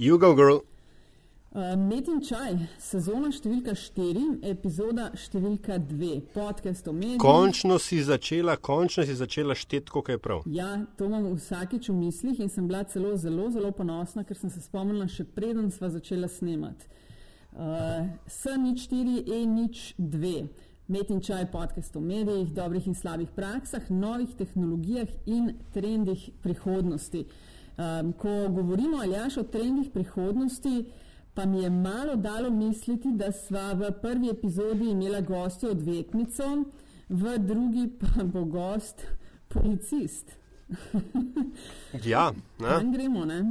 You go, girl. Uh, Met in čaj, sezona številka 4, epizoda številka 2, podcast o medijih. Končno si začela, končno si začela šteti, kako je prav. Ja, to imam vsakič v mislih in sem bila celo zelo, zelo ponosna, ker sem se spomnila še preden sva začela snemati. Uh, S nič 4, E nič 2. Met in čaj, podcast o medijih, dobrih in slabih praksah, novih tehnologijah in trendih prihodnosti. Um, ko govorimo aljaš o trendih prihodnosti, pa mi je malo dalo misliti, da sva v prvi epizodi imela gostjo odvetnico, v drugi pa bo gost policist. Ja, ne? Tam gremo, ne?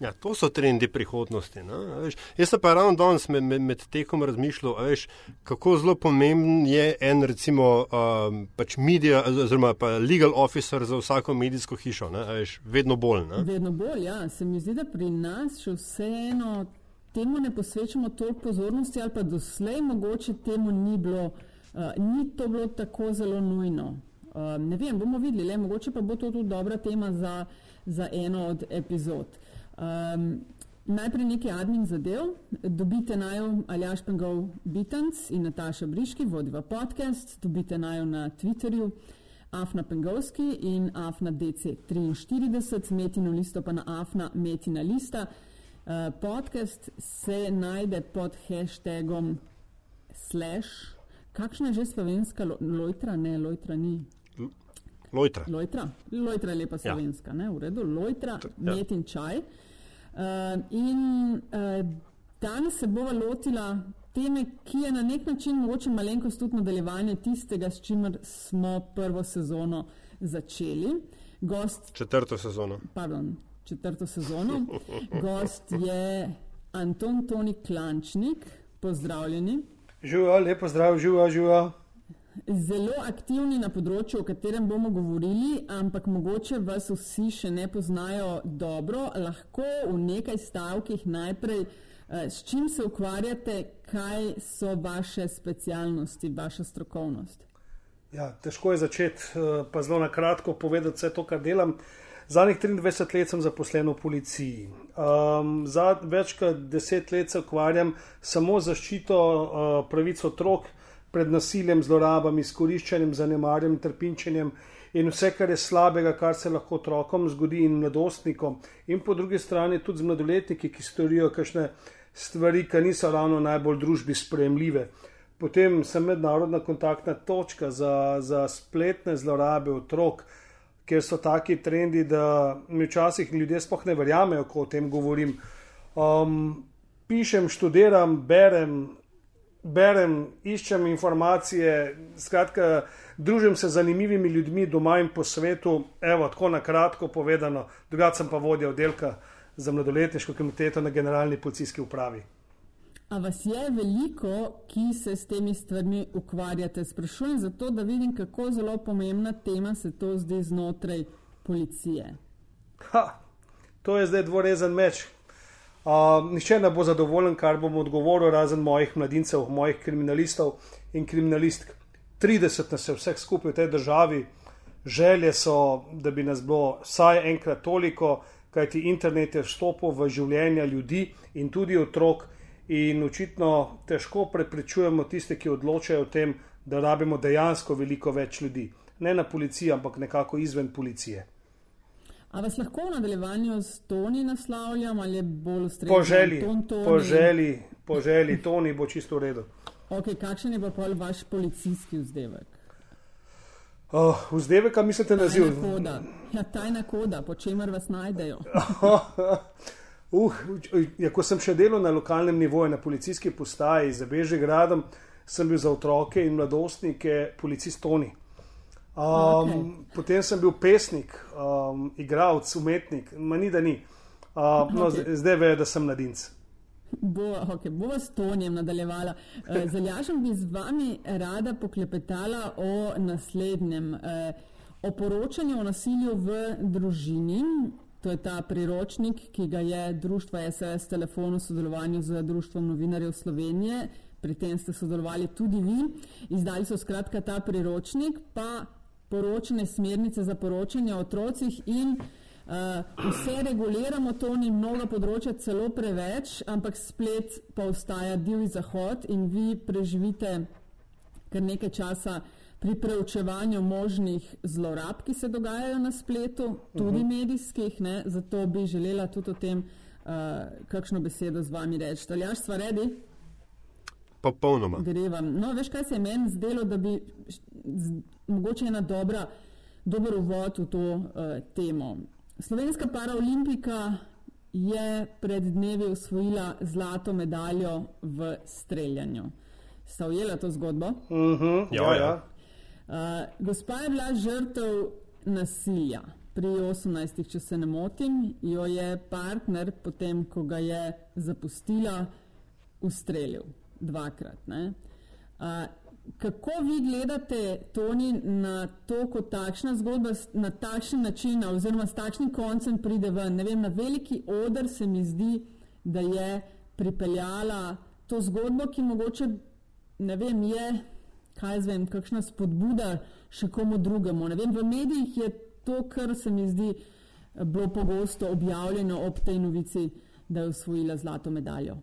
Ja, to so trendi prihodnosti. Veš, jaz sem pa ravno danes med, med, med tekom razmišljal, veš, kako zelo pomemben je en, recimo, um, pač media, oziroma pa legal officer za vsako medijsko hišo. Ne, veš, vedno bolj. Ne? Vedno bolj, ja. Se mi zdi, da pri nas še vseeno temu ne posvečamo toliko pozornosti, ali pa doslej mogoče temu ni bilo, uh, ni to bilo tako zelo nujno. Uh, ne vem, bomo videli, le, mogoče pa bo to tudi dobra tema za, za eno od epizod. Um, najprej nekaj admin zadev. Dobite najo Aljaš Pengov Bitans in Nataša Briški, vodiva podcast. Dobite najo na Twitterju. Afna Pengovski in Afna DC43, Metino listo pa na Afna Metina lista. Uh, podcast se najde pod hashtagom slash. Kakšna je že slovenska lo, lojtra? Ne, lojtra ni. Lojtra. Lojtra, lojtra je lepa slovenska, ja. ne, v redu, lojtra, ja. met in čaj. Uh, in uh, danes se bova lotila teme, ki je na nek način mogoče malenkost tudi nadaljevanje tistega, s čimer smo prvo sezono začeli. Gost, Četrto sezono. pardon, četrto sezono. Gost je Anton Toni Klančnik, pozdravljeni. Živijo, lepo zdrav, živijo, živijo. Zelo aktivni na področju, o katerem bomo govorili, ampak mogoče vas vsi še ne poznajo dobro. Lahko v nekaj stavkih najprej, eh, s čim se ukvarjate, kaj so vaše specialnosti, vaša strokovnost. Ja, težko je začeti, eh, pa zelo na kratko povedati vse to, kar delam. Zadnjih 23 let sem zaposlen v policiji. Um, za več kot 10 let se ukvarjam samo z zaščito uh, pravic otrok pred nasiljem, zlorabami, izkoriščanjem, zanemarjanjem, trpinčenjem in vse, kar je slabega, kar se lahko otrokom zgodi in mladostnikom. In po drugi strani tudi z mladoletniki, ki storijo kakšne stvari, ki niso ravno najbolj družbi sprejemljive. Potem sem mednarodna kontaktna točka za, za spletne zlorabe otrok, ker so taki trendi, da mi včasih ljudje sploh ne verjamejo, ko o tem govorim. Um, pišem, študiram, berem, berem, iščem informacije, skratka, družim se z zanimivimi ljudmi doma in po svetu. Evo, tako na kratko povedano, drugače sem pa vodja oddelka za mladoletniško komiteto na generalni policijski upravi. A vas je veliko, ki se s temi stvarmi ukvarjate? Sprašujem zato, da vidim, kako zelo pomembna tema se to zdi znotraj policije. Ha, to je zdaj dvorezen meč. Uh, nihče ne bo zadovoljen, kar bom odgovoril, razen mojih mladincev, mojih kriminalistov in kriminalistk. 30 nas je vseh skupaj v tej državi, želje so, da bi nas bilo vsaj enkrat toliko, kajti internet je vstopil v življenja ljudi in tudi otrok, in očitno težko preprečujemo tiste, ki odločajo o tem, da rabimo dejansko veliko več ljudi. Ne na policiji, ampak nekako izven policije. A vas lahko v nadaljevanju s Toni naslavljam ali je bolj ustrezno? Po želji, Toni? po želji, po želji, Toni bo čisto v redu. Ok, kakšen je pa pol vaš policijski vzdevek? Uh, vzdevek, kaj mislite na naziv? Tajna koda. Ja, tajna koda, po čemer vas najdejo. uh, ja, ko sem še delal na lokalnem nivoju, na policijski postaji za Bežigradom, sem bil za otroke in mladostnike policist Toni. Um, Okej. Potem sem bil pesnik, um, igralec, umetnik, manj da ni. Uh, no, Okej. okay. Zdaj vejo, da sem mladinc. Bo, okay, bo s Tonijem nadaljevala. Eh, Z Aljašem bi z vami rada poklepetala o naslednjem. eh, O poročanju o nasilju v družini. To je ta priročnik, ki ga je Društvo SOS Telefon v sodelovanju z Društvom novinarjev Slovenije. Pri tem ste sodelovali tudi vi. Izdali so skratka ta priročnik, pa poročne smernice za poročanje o otrocih in Uh, vse reguliramo, to ni mnogo področja, celo preveč, ampak splet pa ostaja divji zahod in vi preživite kar nekaj časa pri preučevanju možnih zlorab, ki se dogajajo na spletu, tudi uh mhm. -huh. medijskih. Ne? Zato bi želela tudi o tem, uh, kakšno besedo z vami reči. Taljaš, sva redi? Popolnoma. Grevam. No, veš, kaj se je meni zdelo, da bi z, mogoče ena dobra, dober uvod v to uh, temo. Slovenska paraolimpika je pred dnevi osvojila zlato medaljo v streljanju. Sta ujela to zgodbo? Uh mhm. -huh. ja, ja. Uh, gospa je bila žrtev nasilja. Pri 18, če se ne motim, jo je partner, potem ko ga je zapustila, ustrelil dvakrat. Uh, kako vi gledate, Toni, na to, kot takšna zgodba na takšen način, oziroma s takšnim koncem pride ven? Ne vem, na veliki odr se mi zdi, da je pripeljala to zgodbo, ki mogoče, ne vem, je, kaj zvem, kakšna spodbuda še komu drugemu. Ne vem, v medijih je to, kar se mi zdi bilo pogosto objavljeno ob tej novici, da je osvojila zlato medaljo.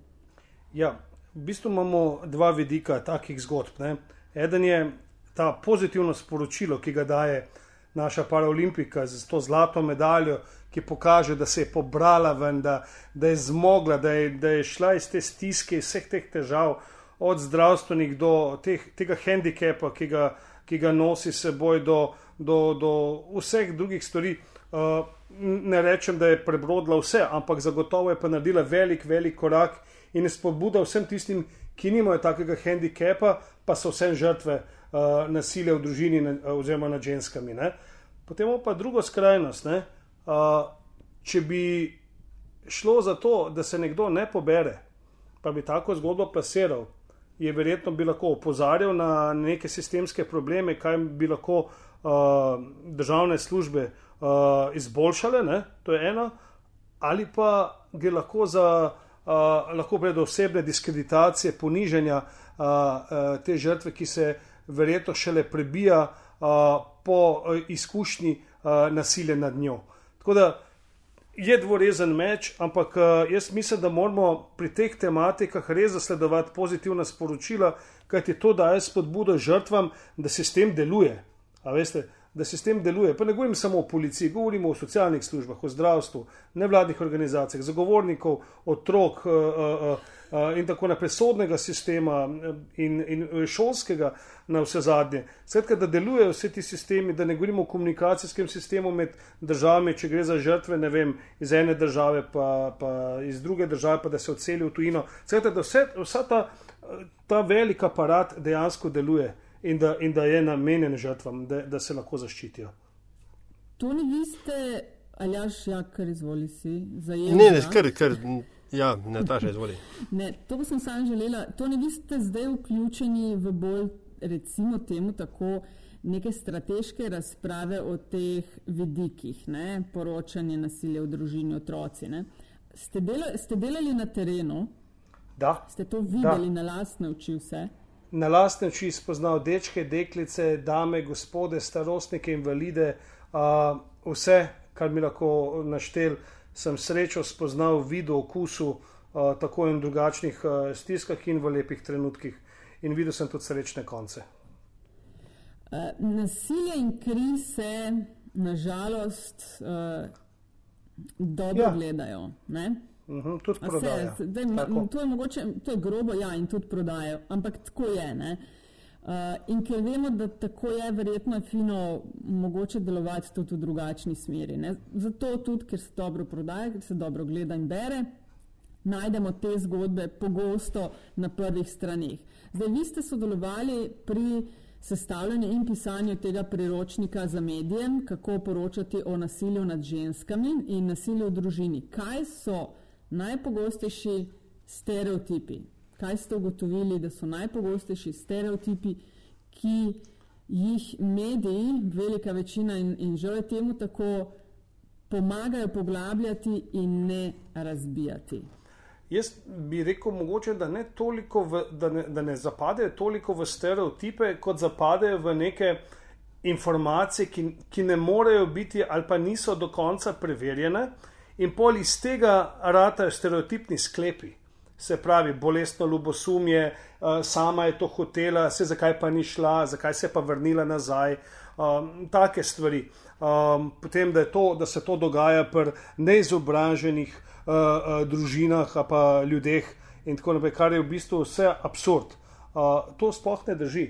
Ja, v bistvu imamo dva vidika takih zgodb. Ne? Eden je ta pozitivno sporočilo, ki ga daje naša paraolimpika z to zlato medaljo, ki kaže, da se je pobrala ven, da, da je zmogla, da je, da je šla iz te stiske, iz vseh teh težav, od zdravstvenih do teh, tega handikepa, ki ga, ki ga nosi seboj, do, do, do vseh drugih stvari. Uh, ne rečem, da je prebrodila vse, ampak zagotovo je pa naredila velik, velik korak in je spodbuda vsem tistim, ki nimajo takega handikepa, pa so vsem žrtve uh, nasilja v družini ne, oziroma nad ženskami. Ne. Potem pa drugo skrajnost. Ne, uh, če bi šlo za to, da se nekdo ne pobere, pa bi tako zgodbo plasiral, je verjetno bi lahko opozarjal na neke sistemske probleme, kaj bi lahko uh, državne službe uh, izboljšale, ne, to je eno, ali pa gre lahko za lahko pride do osebne diskreditacije, poniženja uh, uh, te žrtve, ki se verjetno šele prebija uh, po izkušnji uh, nasilja nad njo. Tako da je dvorezen meč, ampak uh, jaz mislim, da moramo pri teh tematikah res zasledovati pozitivna sporočila, kajti to daje spodbudo žrtvam, da sistem deluje. A veste, da sistem deluje. Pa ne govorim samo o policiji, govorimo o socialnih službah, o zdravstvu, nevladnih organizacijah, zagovornikov, otrok uh, uh, uh, in tako naprej, sodnega sistema in, in šolskega na vse zadnje. Skratka, da delujejo vsi ti sistemi, da ne govorimo o komunikacijskem sistemu med državami, če gre za žrtve, ne vem, iz ene države pa, pa iz druge države, pa da se odseli v tujino. Skratka, da vse, vsa ta, ta velika aparat dejansko deluje in da, in da je namenjen žrtvam, da, da se lahko zaščitijo. To ni vi ste, ali jaš, ja, kar izvoli si. Zajemno, ne, ne, kar, kar, ja, ne, ta že izvoli. ne, to sem sam želela. To ni vi ste zdaj vključeni v bolj, recimo temu tako, neke strateške razprave o teh vidikih, ne, poročanje nasilja v družini, otroci. Ste, dela, ste delali na terenu? Da. Ste to videli da. na lastne oči vse? Na lastne oči spoznal dečke, deklice, dame, gospode, starostnike, invalide, uh, vse, kar mi lahko naštel, sem srečo spoznal v vidu, okusu, uh, tako in drugačnih uh, stiskah in v lepih trenutkih. In videl sem tudi srečne konce. Uh, nasilje in kri se, nažalost, uh, dobro ja. gledajo. Ne? Uhum, tudi prodajo. To je mogoče, to je grobo, ja, in tudi prodajo, ampak tako je. Uh, in ker vemo, da tako je, verjetno je fino mogoče delovati tudi v drugačni smeri. Ne? Zato tudi, ker se dobro prodaja, ker se dobro gleda in bere, najdemo te zgodbe pogosto na prvih straneh. Zdaj, vi ste sodelovali pri sestavljanju in pisanju tega priročnika za medijem, kako poročati o nasilju nad ženskami in nasilju v družini. Kaj so najpogostejši stereotipi. Kaj ste ugotovili, da so najpogostejši stereotipi, ki jih mediji, velika večina in, in žal je temu tako, pomagajo poglabljati in ne razbijati? Jaz bi rekel, mogoče, da, ne v, da, ne, da ne zapadejo toliko v stereotipe, kot zapadejo v neke informacije, ki, ki ne morejo biti ali pa niso do konca preverjene, in pol iz tega ratajo stereotipni sklepi. Se pravi, bolestno ljubosumje, uh, sama je to hotela, se zakaj pa ni šla, zakaj se je pa vrnila nazaj, um, take stvari. Um, potem, da, to, da se to dogaja pri neizobraženih uh, uh, družinah, pa ljudeh, in tako naprej, kar je v bistvu vse absurd. Uh, to sploh ne drži.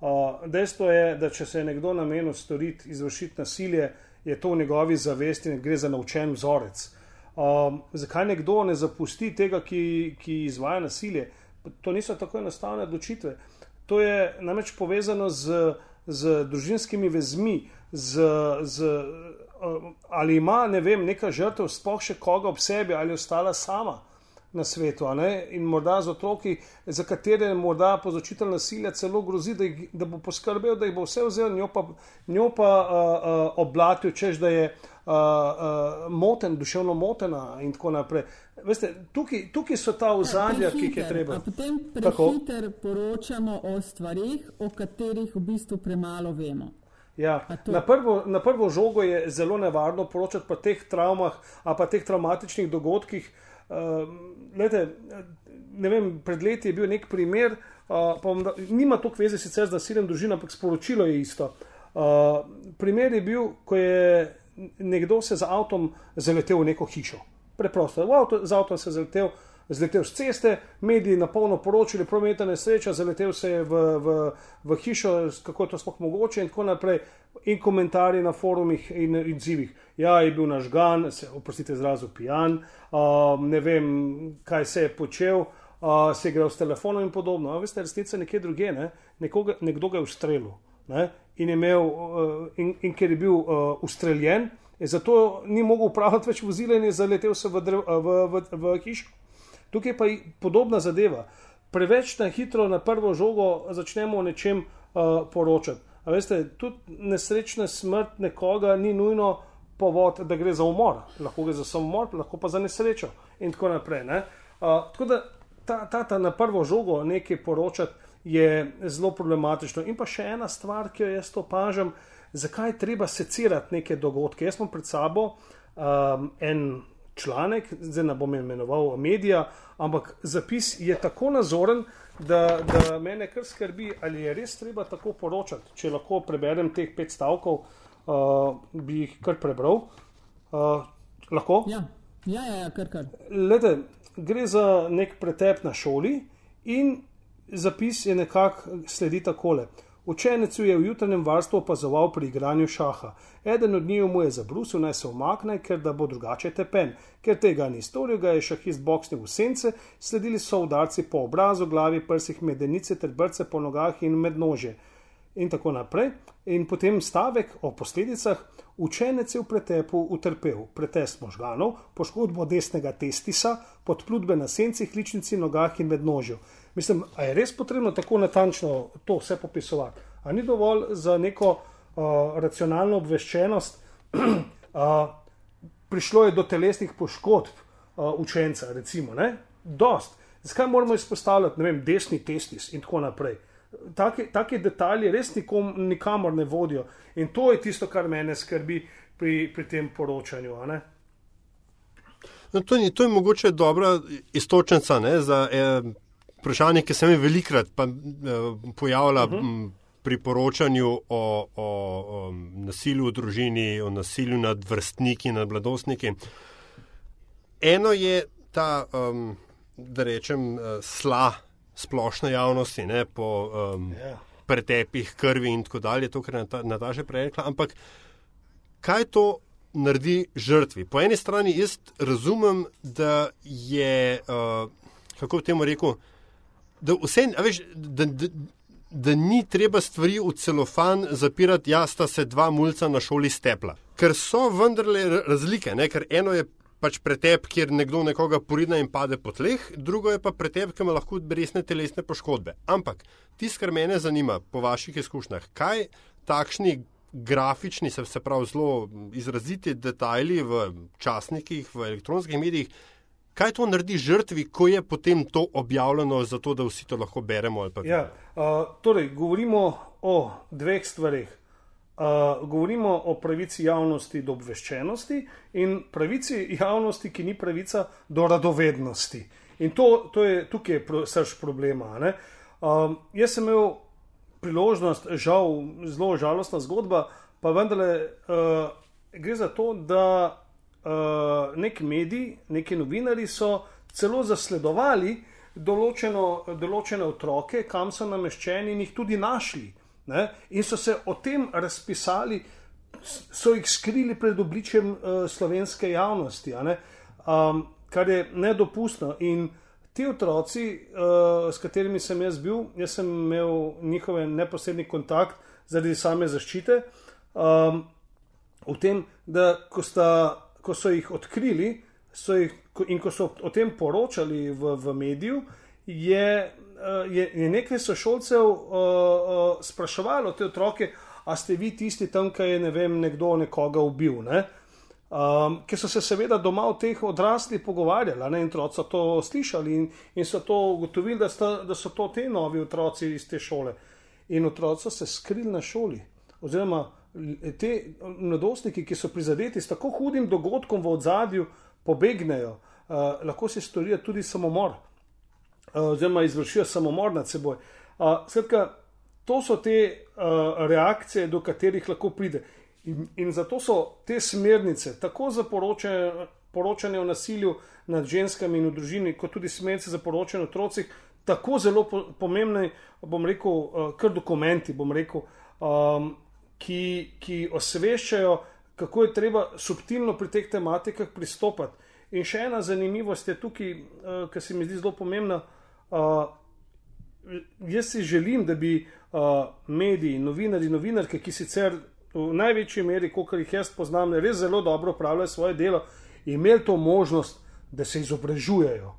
Uh, dejstvo je, da če se je nekdo namenil storiti, izvršiti nasilje, je to v njegovi zavesti in gre za naučen vzorec. Um, zakaj nekdo ne zapusti tega, ki, ki izvaja nasilje? To niso tako enostavne odločitve. To je namreč povezano z, z družinskimi vezmi, z, z, uh, ali ima ne vem, neka žrtev, sploh še koga ob sebi, ali ostala sama na svetu. In morda z otroki, za katere morda povzročitelj nasilja celo grozi, da, jih, da bo poskrbel, da jih bo vse vzel, njo pa, njo pa uh, uh, oblatil, čež da je uh, uh, moten, duševno motena in tako naprej. Veste, tukaj, tukaj so ta ozadja, ki jih je treba. Potem prehiter poročamo o stvarih, o katerih v bistvu premalo vemo. Ja, na, prvo, na prvo žogo je zelo nevarno poročati o teh travmah, pa teh traumatičnih dogodkih, Uh, lete, ne vem, pred leti je bil nek primer, uh, da, nima toliko veze sicer z nasiljem družina, ampak sporočilo je isto. Uh, primer je bil, ko je nekdo se z avtom zaletel v neko hišo. Preprosto, avto, z avtom se je zaletel, zaletel z ceste, mediji na polno poročili, prometna nesreča, zaletel se je v, v, v hišo, kako je to sploh mogoče in tako naprej in komentarji na forumih in odzivih. Ja, je bil nažgan, se, oprostite, izrazil pijan, uh, ne vem, kaj se je počel, uh, se je igral s telefonom in podobno. A veste, resnica je nekje druge, ne? Nekoga, nekdo ga je ustrelil ne? in, imel, uh, in, in ker je bil uh, ustreljen, je zato ni mogel upravljati več vozila in je zaletel se v, drev, v, v, v, v hišo. Tukaj pa je podobna zadeva. Preveč na hitro, na prvo žogo, začnemo o nečem uh, poročati. A veste, tudi nesrečna smrt nekoga ni nujno povod, da gre za umor. Lahko gre za samomor, lahko pa za nesrečo in tako naprej. Ne? Uh, tako da ta, ta, ta na prvo žogo nekaj poročati je zelo problematično. In pa še ena stvar, ki jo jaz opažam, zakaj je treba secirati neke dogodke. Jaz imam pred sabo um, en članek, zdaj ne bom imenoval medija, ampak zapis je tako nazoren, da, da me kar skrbi, ali je res treba tako poročati. Če lahko preberem teh pet stavkov, uh, bi jih kar prebral. Uh, lahko? Ja, ja, ja, ja kar kar. Lede, gre za nek pretep na šoli in zapis je nekako sledi takole. Učenec je v jutranjem varstvu opazoval pri igranju šaha. Eden od njiju mu je zabrusil, naj se umakne, ker da bo drugače tepen. Ker tega ni storil, ga je šahist boksnil v sence, sledili so udarci po obrazu, glavi, prsih, medenice ter brce po nogah in med nože. In tako naprej. In potem stavek o posledicah. Učenec je v pretepu utrpel pretest možganov, poškodbo desnega testisa, podplutbe na sencih, ličnici, nogah in med nožjo. Mislim, a je res potrebno tako natančno to vse popisovati? A ni dovolj za neko uh, racionalno obveščenost? uh, prišlo je do telesnih poškodb uh, učenca, recimo, ne? Dost. Zakaj moramo izpostavljati, ne vem, desni testis in tako naprej? Take, take detalje res nikom, nikamor ne vodijo in to je tisto, kar mene skrbi pri, pri tem poročanju. No, to, je, to je mogoče dobra istočnica ne, za eh, vprašanje, ki se mi velikrat pa, eh, pojavlja uh mhm. -huh. pri poročanju o, o, o nasilju v družini, o nasilju nad vrstniki, nad mladostniki. Eno je ta, um, da rečem, uh, sla splošne javnosti ne, po um, yeah. Ja. pretepih krvi in tako dalje, to, kar je Nataša prej rekla. Ampak kaj to naredi žrtvi? Po eni strani jaz razumem, da je, uh, kako bi temu rekel, da, vse, veš, da, da, da ni treba stvari v celofan zapirati, ja, sta se dva mulca na šoli stepla. Ker so vendarle razlike, ne? ker eno je pač pretep, kjer nekdo nekoga poridna in pade po tleh, drugo je pa pretep, ki ima lahko resne telesne poškodbe. Ampak tisto, kar mene zanima po vaših izkušnjah, kaj takšni grafični, se, se pravi zelo izraziti detajli v časnikih, v elektronskih medijih, Kaj to naredi žrtvi, ko je potem to objavljeno, zato da vsi to lahko beremo? Ja, uh, torej, govorimo o dveh stvarih. Uh, govorimo o pravici javnosti do obveščenosti in pravici javnosti, ki ni pravica do radovednosti. In to, to je tukaj srč problema. Um, jaz sem imel priložnost, žal, zelo žalostna zgodba, pa vendarle uh, gre za to, da uh, neki mediji, neki novinari so celo zasledovali določeno, določene otroke, kam so nameščeni in jih tudi našli ne? in so se o tem razpisali, so jih skrili pred obličjem uh, slovenske javnosti, um, kar je nedopustno. In ti otroci, uh, s katerimi sem jaz bil, jaz sem imel njihove neposredni kontakt zaradi same zaščite. Um, v tem, da ko, sta, ko so jih odkrili so jih, in ko so o tem poročali v, v mediju, je uh, je, je nekaj sošolcev uh, uh, spraševalo te otroke, a ste vi tisti tam, ki je ne vem, nekdo nekoga ubil. Ne? Um, Ker so se seveda doma o teh odraslih pogovarjali ne? in otroci to slišali in, in so to ugotovili, da, sta, da so to te novi otroci iz te šole. In otroci so se skrili na šoli. Oziroma, te mladostniki, ki so prizadeti s tako hudim dogodkom v ozadju, pobegnejo, uh, lahko se storijo tudi samomor. Eh, oziroma izvršijo samomor nad seboj. Uh, skratka, to so te uh, reakcije, do katerih lahko pride. In, in zato so te smernice, tako za poročanje, poročanje o nasilju nad ženskami in v družini, kot tudi smernice za poročanje o otrocih, tako zelo po, pomembne, bom rekel, uh, kar dokumenti, bom rekel, um, ki, ki osveščajo, kako je treba subtilno pri teh tematikah pristopati. In še ena zanimivost je tukaj, uh, ki se mi zdi zelo pomembna. Uh, jaz si želim, da bi uh, mediji, novinari, novinarke, ki sicer v največji meri, kot jih jaz poznam, res zelo dobro upravljajo svoje delo, imeli to možnost, da se izobražujejo,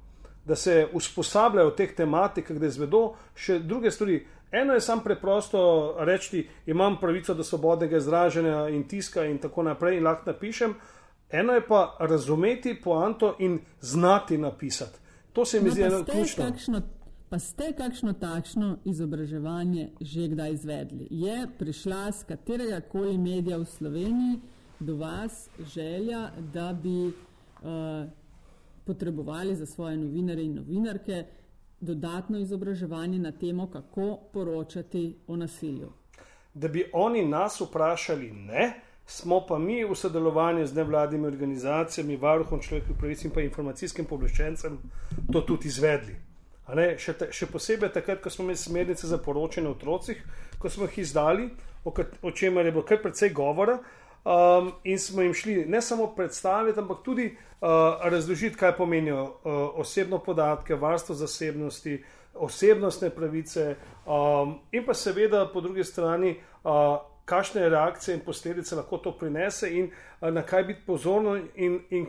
da se usposabljajo v teh tematikah, da izvedo še druge stvari. Eno je samo preprosto reči, imam pravico do svobodnega izražanja in tiska in tako naprej in lahko napišem. Eno je pa razumeti poanto in znati napisati. To se mi no, zdi eno ključno. Kakšno, pa ste kakšno takšno izobraževanje že kdaj izvedli? Je prišla z katerega koli medija v Sloveniji do vas želja, da bi uh, potrebovali za svoje novinare in novinarke dodatno izobraževanje na temo, kako poročati o nasilju? Da bi oni nas vprašali, ne smo pa mi v sodelovanju z nevladnimi organizacijami, varuhom človekovih pravic in pa informacijskim pooblaščencem to tudi izvedli. Še, te, še posebej takrat, ko smo imeli smernice za poročanje o otrocih, ko smo jih izdali, o, o čemer je bilo kar precej govora, um, in smo jim šli ne samo predstaviti, ampak tudi uh, razložiti, kaj pomenijo uh, osebno podatke, varstvo zasebnosti, osebnostne pravice, um, in pa seveda po drugi strani. Uh, kakšne reakcije in posledice lahko to prinese, in uh, na kaj biti pozorni, in, in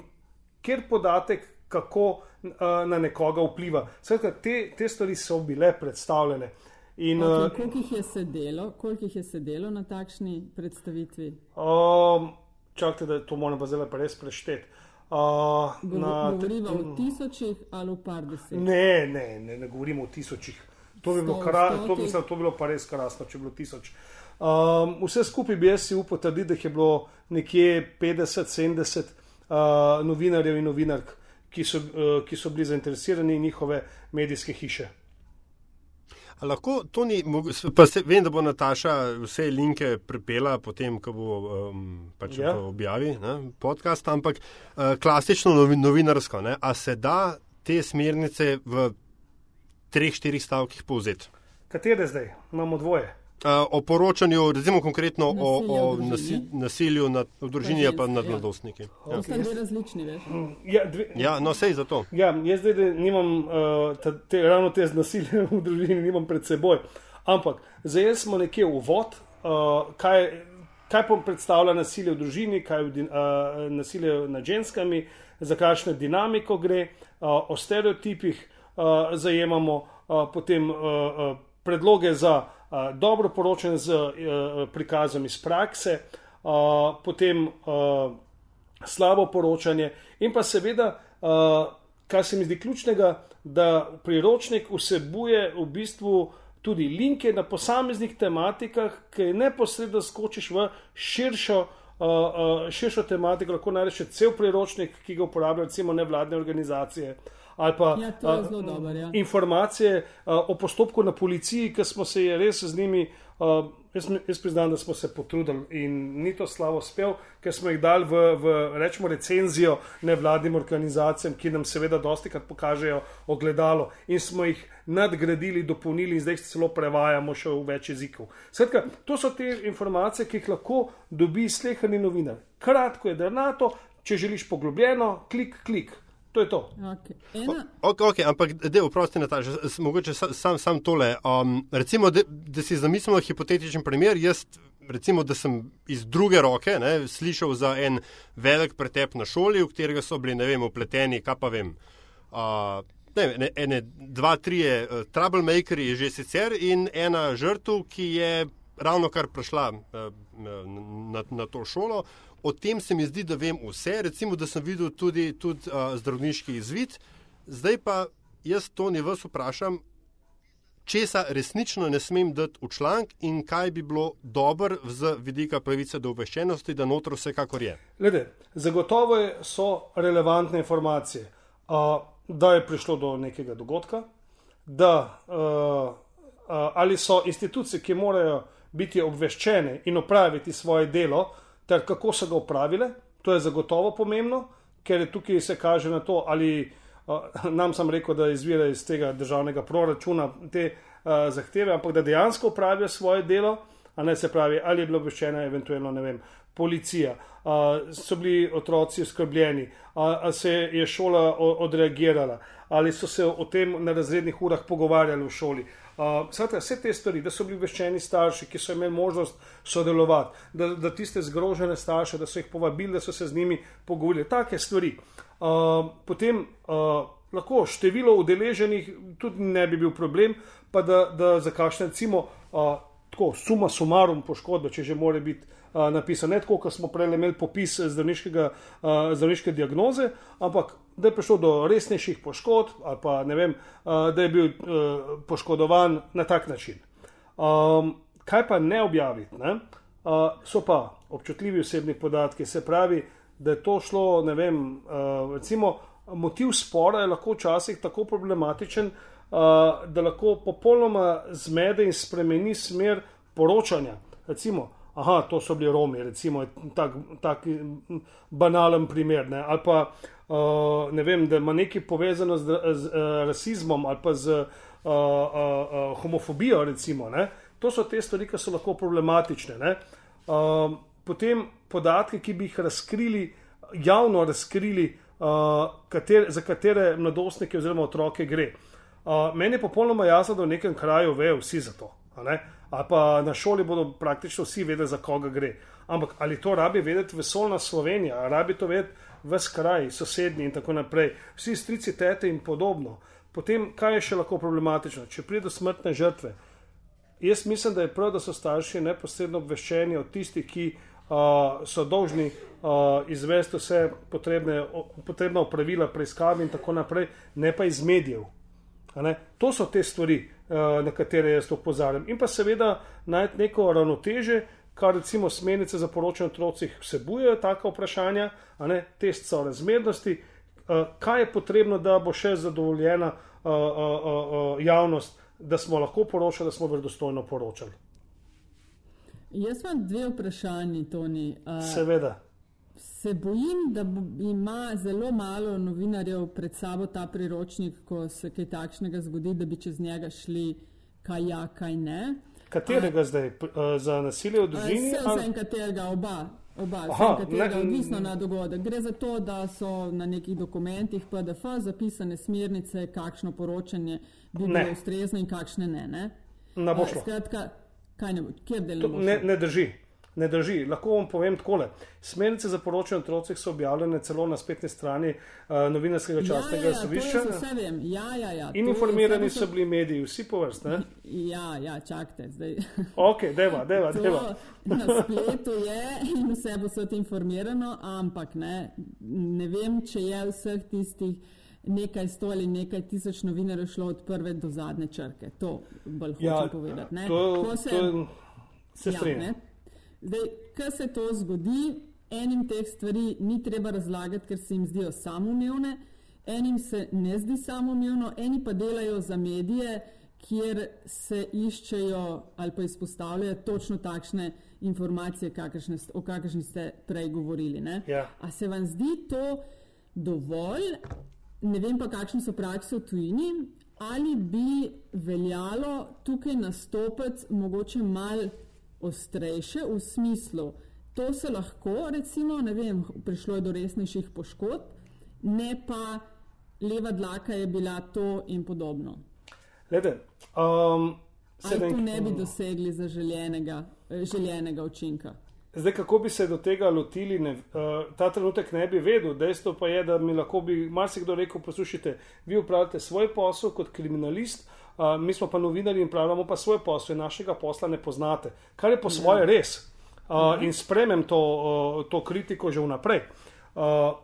kjer podatek, kako uh, na nekoga vpliva. Skratka, te, te stvari so bile predstavljene. In, okay, uh, koliko, jih sedelo, koliko jih je sedelo na takšni predstavitvi? Um, čakajte, da to moram pa zdaj pa res prešteti. Uh, govorimo o tisočih ali o par deset? Ne, ne, ne, ne govorimo o tisočih. To bi, bilo kra, to, mislim, to bi bilo pa res krasno, če bi bilo tisoč. Um, vse skupaj bi jaz si upal trditi, da je bilo nekje 50-70 uh, novinarjev in novinark, ki so, uh, ki so bili zainteresirani in njihove medijske hiše. A lahko to ni, pa se, vem, da bo Nataša vse linke prepela potem, ko bo um, pač ja. objavi ne, podcast, ampak uh, klasično novinarsko, ne, a se da te smernice v treh, štirih stavkih povzeti? Katere zdaj? Imamo dvoje. Uh, o poročanju, recimo konkretno nasilju o, o nasi, nasilju nad, v družini, pa, pa nad mladostniki. Ja. Okay. Dve različni, veš? Mm, ja, dve, ja, no, sej za to. Ja, jaz zdaj nimam uh, ta, te, ravno te nasilje v družini, nimam pred seboj. Ampak zdaj smo nekje v vod, uh, kaj, kaj pa predstavlja nasilje v družini, kaj je uh, nasilje nad ženskami, za kakšno dinamiko gre, uh, o stereotipih uh, zajemamo, uh, potem uh, uh, predloge za dobro poročen z prikazom iz prakse, potem slabo poročanje in pa seveda, kar se mi zdi ključnega, da priročnik vsebuje v bistvu tudi linke na posameznih tematikah, ki neposredno skočiš v širšo, uh, uh, širšo tematiko, lahko najdeš cel priročnik, ki ga uporabljajo recimo nevladne organizacije. Ali pa ja, uh, dober, ja. informacije uh, o postopku na policiji, ki smo se res z njimi uh, jaz, jaz priznam, da smo se potrudili in ni to slavo spev, ker smo jih dali v, v rečemo, recenzijo nevladnim organizacijam, ki nam seveda dosti krat pokažejo ogledalo in smo jih nadgradili, dopolnili in zdaj celo prevajamo še v več jezikov. Skratka, to so te informacije, ki jih lahko dobi slehani novinar. Kratko je, da je na to, če želiš poglobljeno, klik, klik. To je to. Okay. Okay, okay, ampak, da, oprosti, Nataša, mogoče sam, sam tole. Um, recimo, da, da si zamislimo hipotetičen primer. Jaz, recimo, da sem iz druge roke ne, slišal za en velik pretep na šoli, v katerega so bili, ne vem, upleteni, kaj pa vem. Uh, Ne, ne, ene, dva, tri je uh, troublemaker, je že sicer, in ena žrtev, ki je ravno kar prišla uh, na, na to šolo. O tem se mi zdi, da vem vse. Recimo, da sem videl tudi, tudi uh, zdravniški izvid. Zdaj pa jaz to ne vas vprašam, česa resnično ne smem dati v članek in kaj bi bilo dobro z vidika pravice do obveščenosti, da notro vsekakor je. Glede, zagotovo so relevantne informacije, uh, da je prišlo do nekega dogodka, da uh, uh, ali so institucije, ki morajo biti obveščene in opraviti svoje delo, ter kako so ga upravile. To je zagotovo pomembno, ker tukaj se kaže na to, ali nam sem rekel, da izvira iz tega državnega proračuna te uh, zahteve, ampak da dejansko upravijo svoje delo, a ne se pravi, ali je bilo obveščena eventualno, ne vem, policija, uh, so bili otroci skrbljeni, ali se je šola odreagirala, ali so se o tem na razrednih urah pogovarjali v šoli. Uh, Sveta, vse te stvari, da so bili obveščeni starši, ki so imeli možnost sodelovati, da, da tiste zgrožene starše, da so jih povabili, da so se z njimi pogovorili, take stvari. Uh, potem uh, lahko število udeleženih tudi ne bi bil problem, pa da, da za kakšne, recimo, uh, tako suma sumarum poškodbe, če že more biti uh, napisano, ne tako, kot smo prej imeli popis uh, zdravniške diagnoze, ampak da je prišlo do resnejših poškodb, ali pa ne vem, da je bil poškodovan na tak način. Um, kaj pa ne objaviti? Ne? Uh, so pa občutljivi osebni podatki, se pravi, da je to šlo, ne vem, uh, recimo, motiv spora je lahko včasih tako problematičen, uh, da lahko popolnoma zmede in spremeni smer poročanja. Recimo, aha, to so bili Romi, recimo, tak, tak banalen primer, ne? ali pa uh, ne vem, da ima nekaj povezano z, z, z uh, rasizmom ali pa z uh, uh, uh, homofobijo, recimo. Ne? To so te stvari, ki so lahko problematične. Uh, potem podatke, ki bi jih razkrili, javno razkrili, uh, kater, za katere mladostnike oziroma otroke gre. Uh, meni je popolnoma jasno, da v nekem kraju vejo vsi za to. Ali pa na šoli bodo praktično vsi vedeli, za koga gre. Ampak ali to rabi vedeti vesolna Slovenija, ali rabi to vedeti ves kraj, sosednji in tako naprej, vsi strici, tete in podobno. Potem, kaj je še lahko problematično, če pride do smrtne žrtve? Jaz mislim, da je prav, da so starši neposredno obveščeni od tistih, ki uh, so dolžni uh, izvesti vse potrebne, potrebna opravila, preiskave in tako naprej, ne pa iz medijev. To so te stvari, na katere jaz opozarjam. In pa seveda najti neko ravnoteže, kar recimo smernice za poročanje otrocih vsebujejo taka vprašanja, a ne test so razmernosti, uh, kaj je potrebno, da bo še zadovoljena uh, javnost, da smo lahko poročali, da smo verodostojno poročali. Jaz imam dve vprašanji, Toni. Seveda. Se bojim, da ima zelo malo novinarjev pred sabo ta priročnik, ko se kaj takšnega zgodi, da bi čez njega šli, kaj ja, kaj ne. Katerega A, zdaj? Za nasilje v družini? Vse, vse, katerega, oba. Oba, Aha, katerega, ne, odvisno na dogodek. Gre za to, da so na nekih dokumentih PDF zapisane smernice, kakšno poročanje bi bilo ustrezno in kakšne ne. ne? Na bo šlo. Skratka, kaj ne bo, kjer delamo? Ne, ne drži ne drži. Lahko vam povem takole. Smernice za poročanje o otrocih so objavljene celo na spletni strani uh, novinarskega časnega ja, ja, sovišča. Ja, ja, ja, in informirani so bili mediji, vsi po vrst. Ne? Ja, ja, čakajte. ok, deva, deva, deva. na spletu je in vse bo svet informirano, ampak ne, ne vem, če je vseh tistih nekaj sto ali nekaj tisoč novinarjev šlo od prve do zadnje črke. To bolj hočem Ja, povedati. ne. To, Ko se- to se Ja, strinjam. Zdaj, kar se to zgodi, enim teh stvari ni treba razlagati, ker se jim zdijo samoumevne, enim se ne zdi samoumevno, eni pa delajo za medije, kjer se iščejo ali pa izpostavljajo točno takšne informacije, kakršne, o kakršnih ste prej govorili. ne. Ja. A se vam zdi to dovolj, ne vem pa, kakšne so prakse v tujini, ali bi veljalo tukaj nastopiti mogoče mal ostrejše v smislu, to se lahko, recimo, ne vem, prišlo je do resnejših poškodb, ne pa leva dlaka je bila to in podobno. Glede, um, se Ali tu ne bi dosegli zaželjenega eh, željenega učinka? Zdaj, kako bi se do tega lotili, ne, uh, ta trenutek ne bi vedel. Dejstvo pa je, da mi lahko bi marsikdo rekel: poslušajte, vi upravljate svoj posel kot kriminalist, uh, mi smo pa novinari in pravimo pa svoj posel in našega posla ne poznate. Kar je po svoje res. Uh, in spremem to, uh, to kritiko že vnaprej. Uh,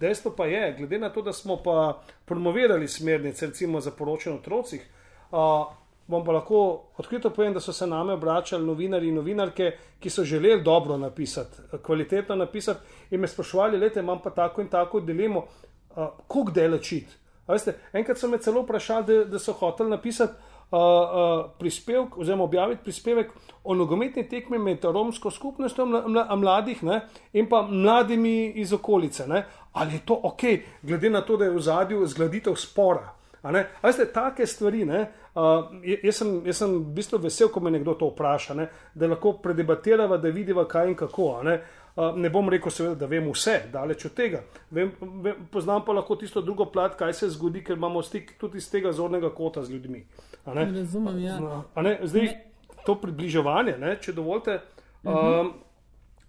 dejstvo pa je, glede na to, da smo pa promovirali smernice, recimo za poročanje otrocih, uh, bom pa lahko odkrito povem, da so se name obračali novinari in novinarke, ki so želeli dobro napisati, kvalitetno napisati in me sprašvali, lete, imam pa tako in tako dilemo, uh, koliko delečit. Veste, enkrat so me celo vprašali, da, da so hoteli napisati uh, uh, prispevek, oziroma objaviti prispevek o nogometni tekmi med romsko skupnostjo mla, mla, mladih ne, in pa mladimi iz okolice. Ne. Ali je to ok, glede na to, da je v zadju zgladitev spora? A ne? A veste, take stvari. Ne, uh, jaz, sem, jaz sem v bistvu vesel, ko me nekdo to vpraša, ne, da lahko predebatirava, da vidiva, kaj in kako. Uh, ne bom rekel, seveda, da vem vse, daleč od tega. Vem, vem, poznam pa lahko tisto drugo plat, kaj se zgodi, ker imamo stik tudi iz tega zornega kota z ljudmi. ne. Razumem, ja. No, a ne, zdaj, Ne. to približevanje, ne, če dovolite, um,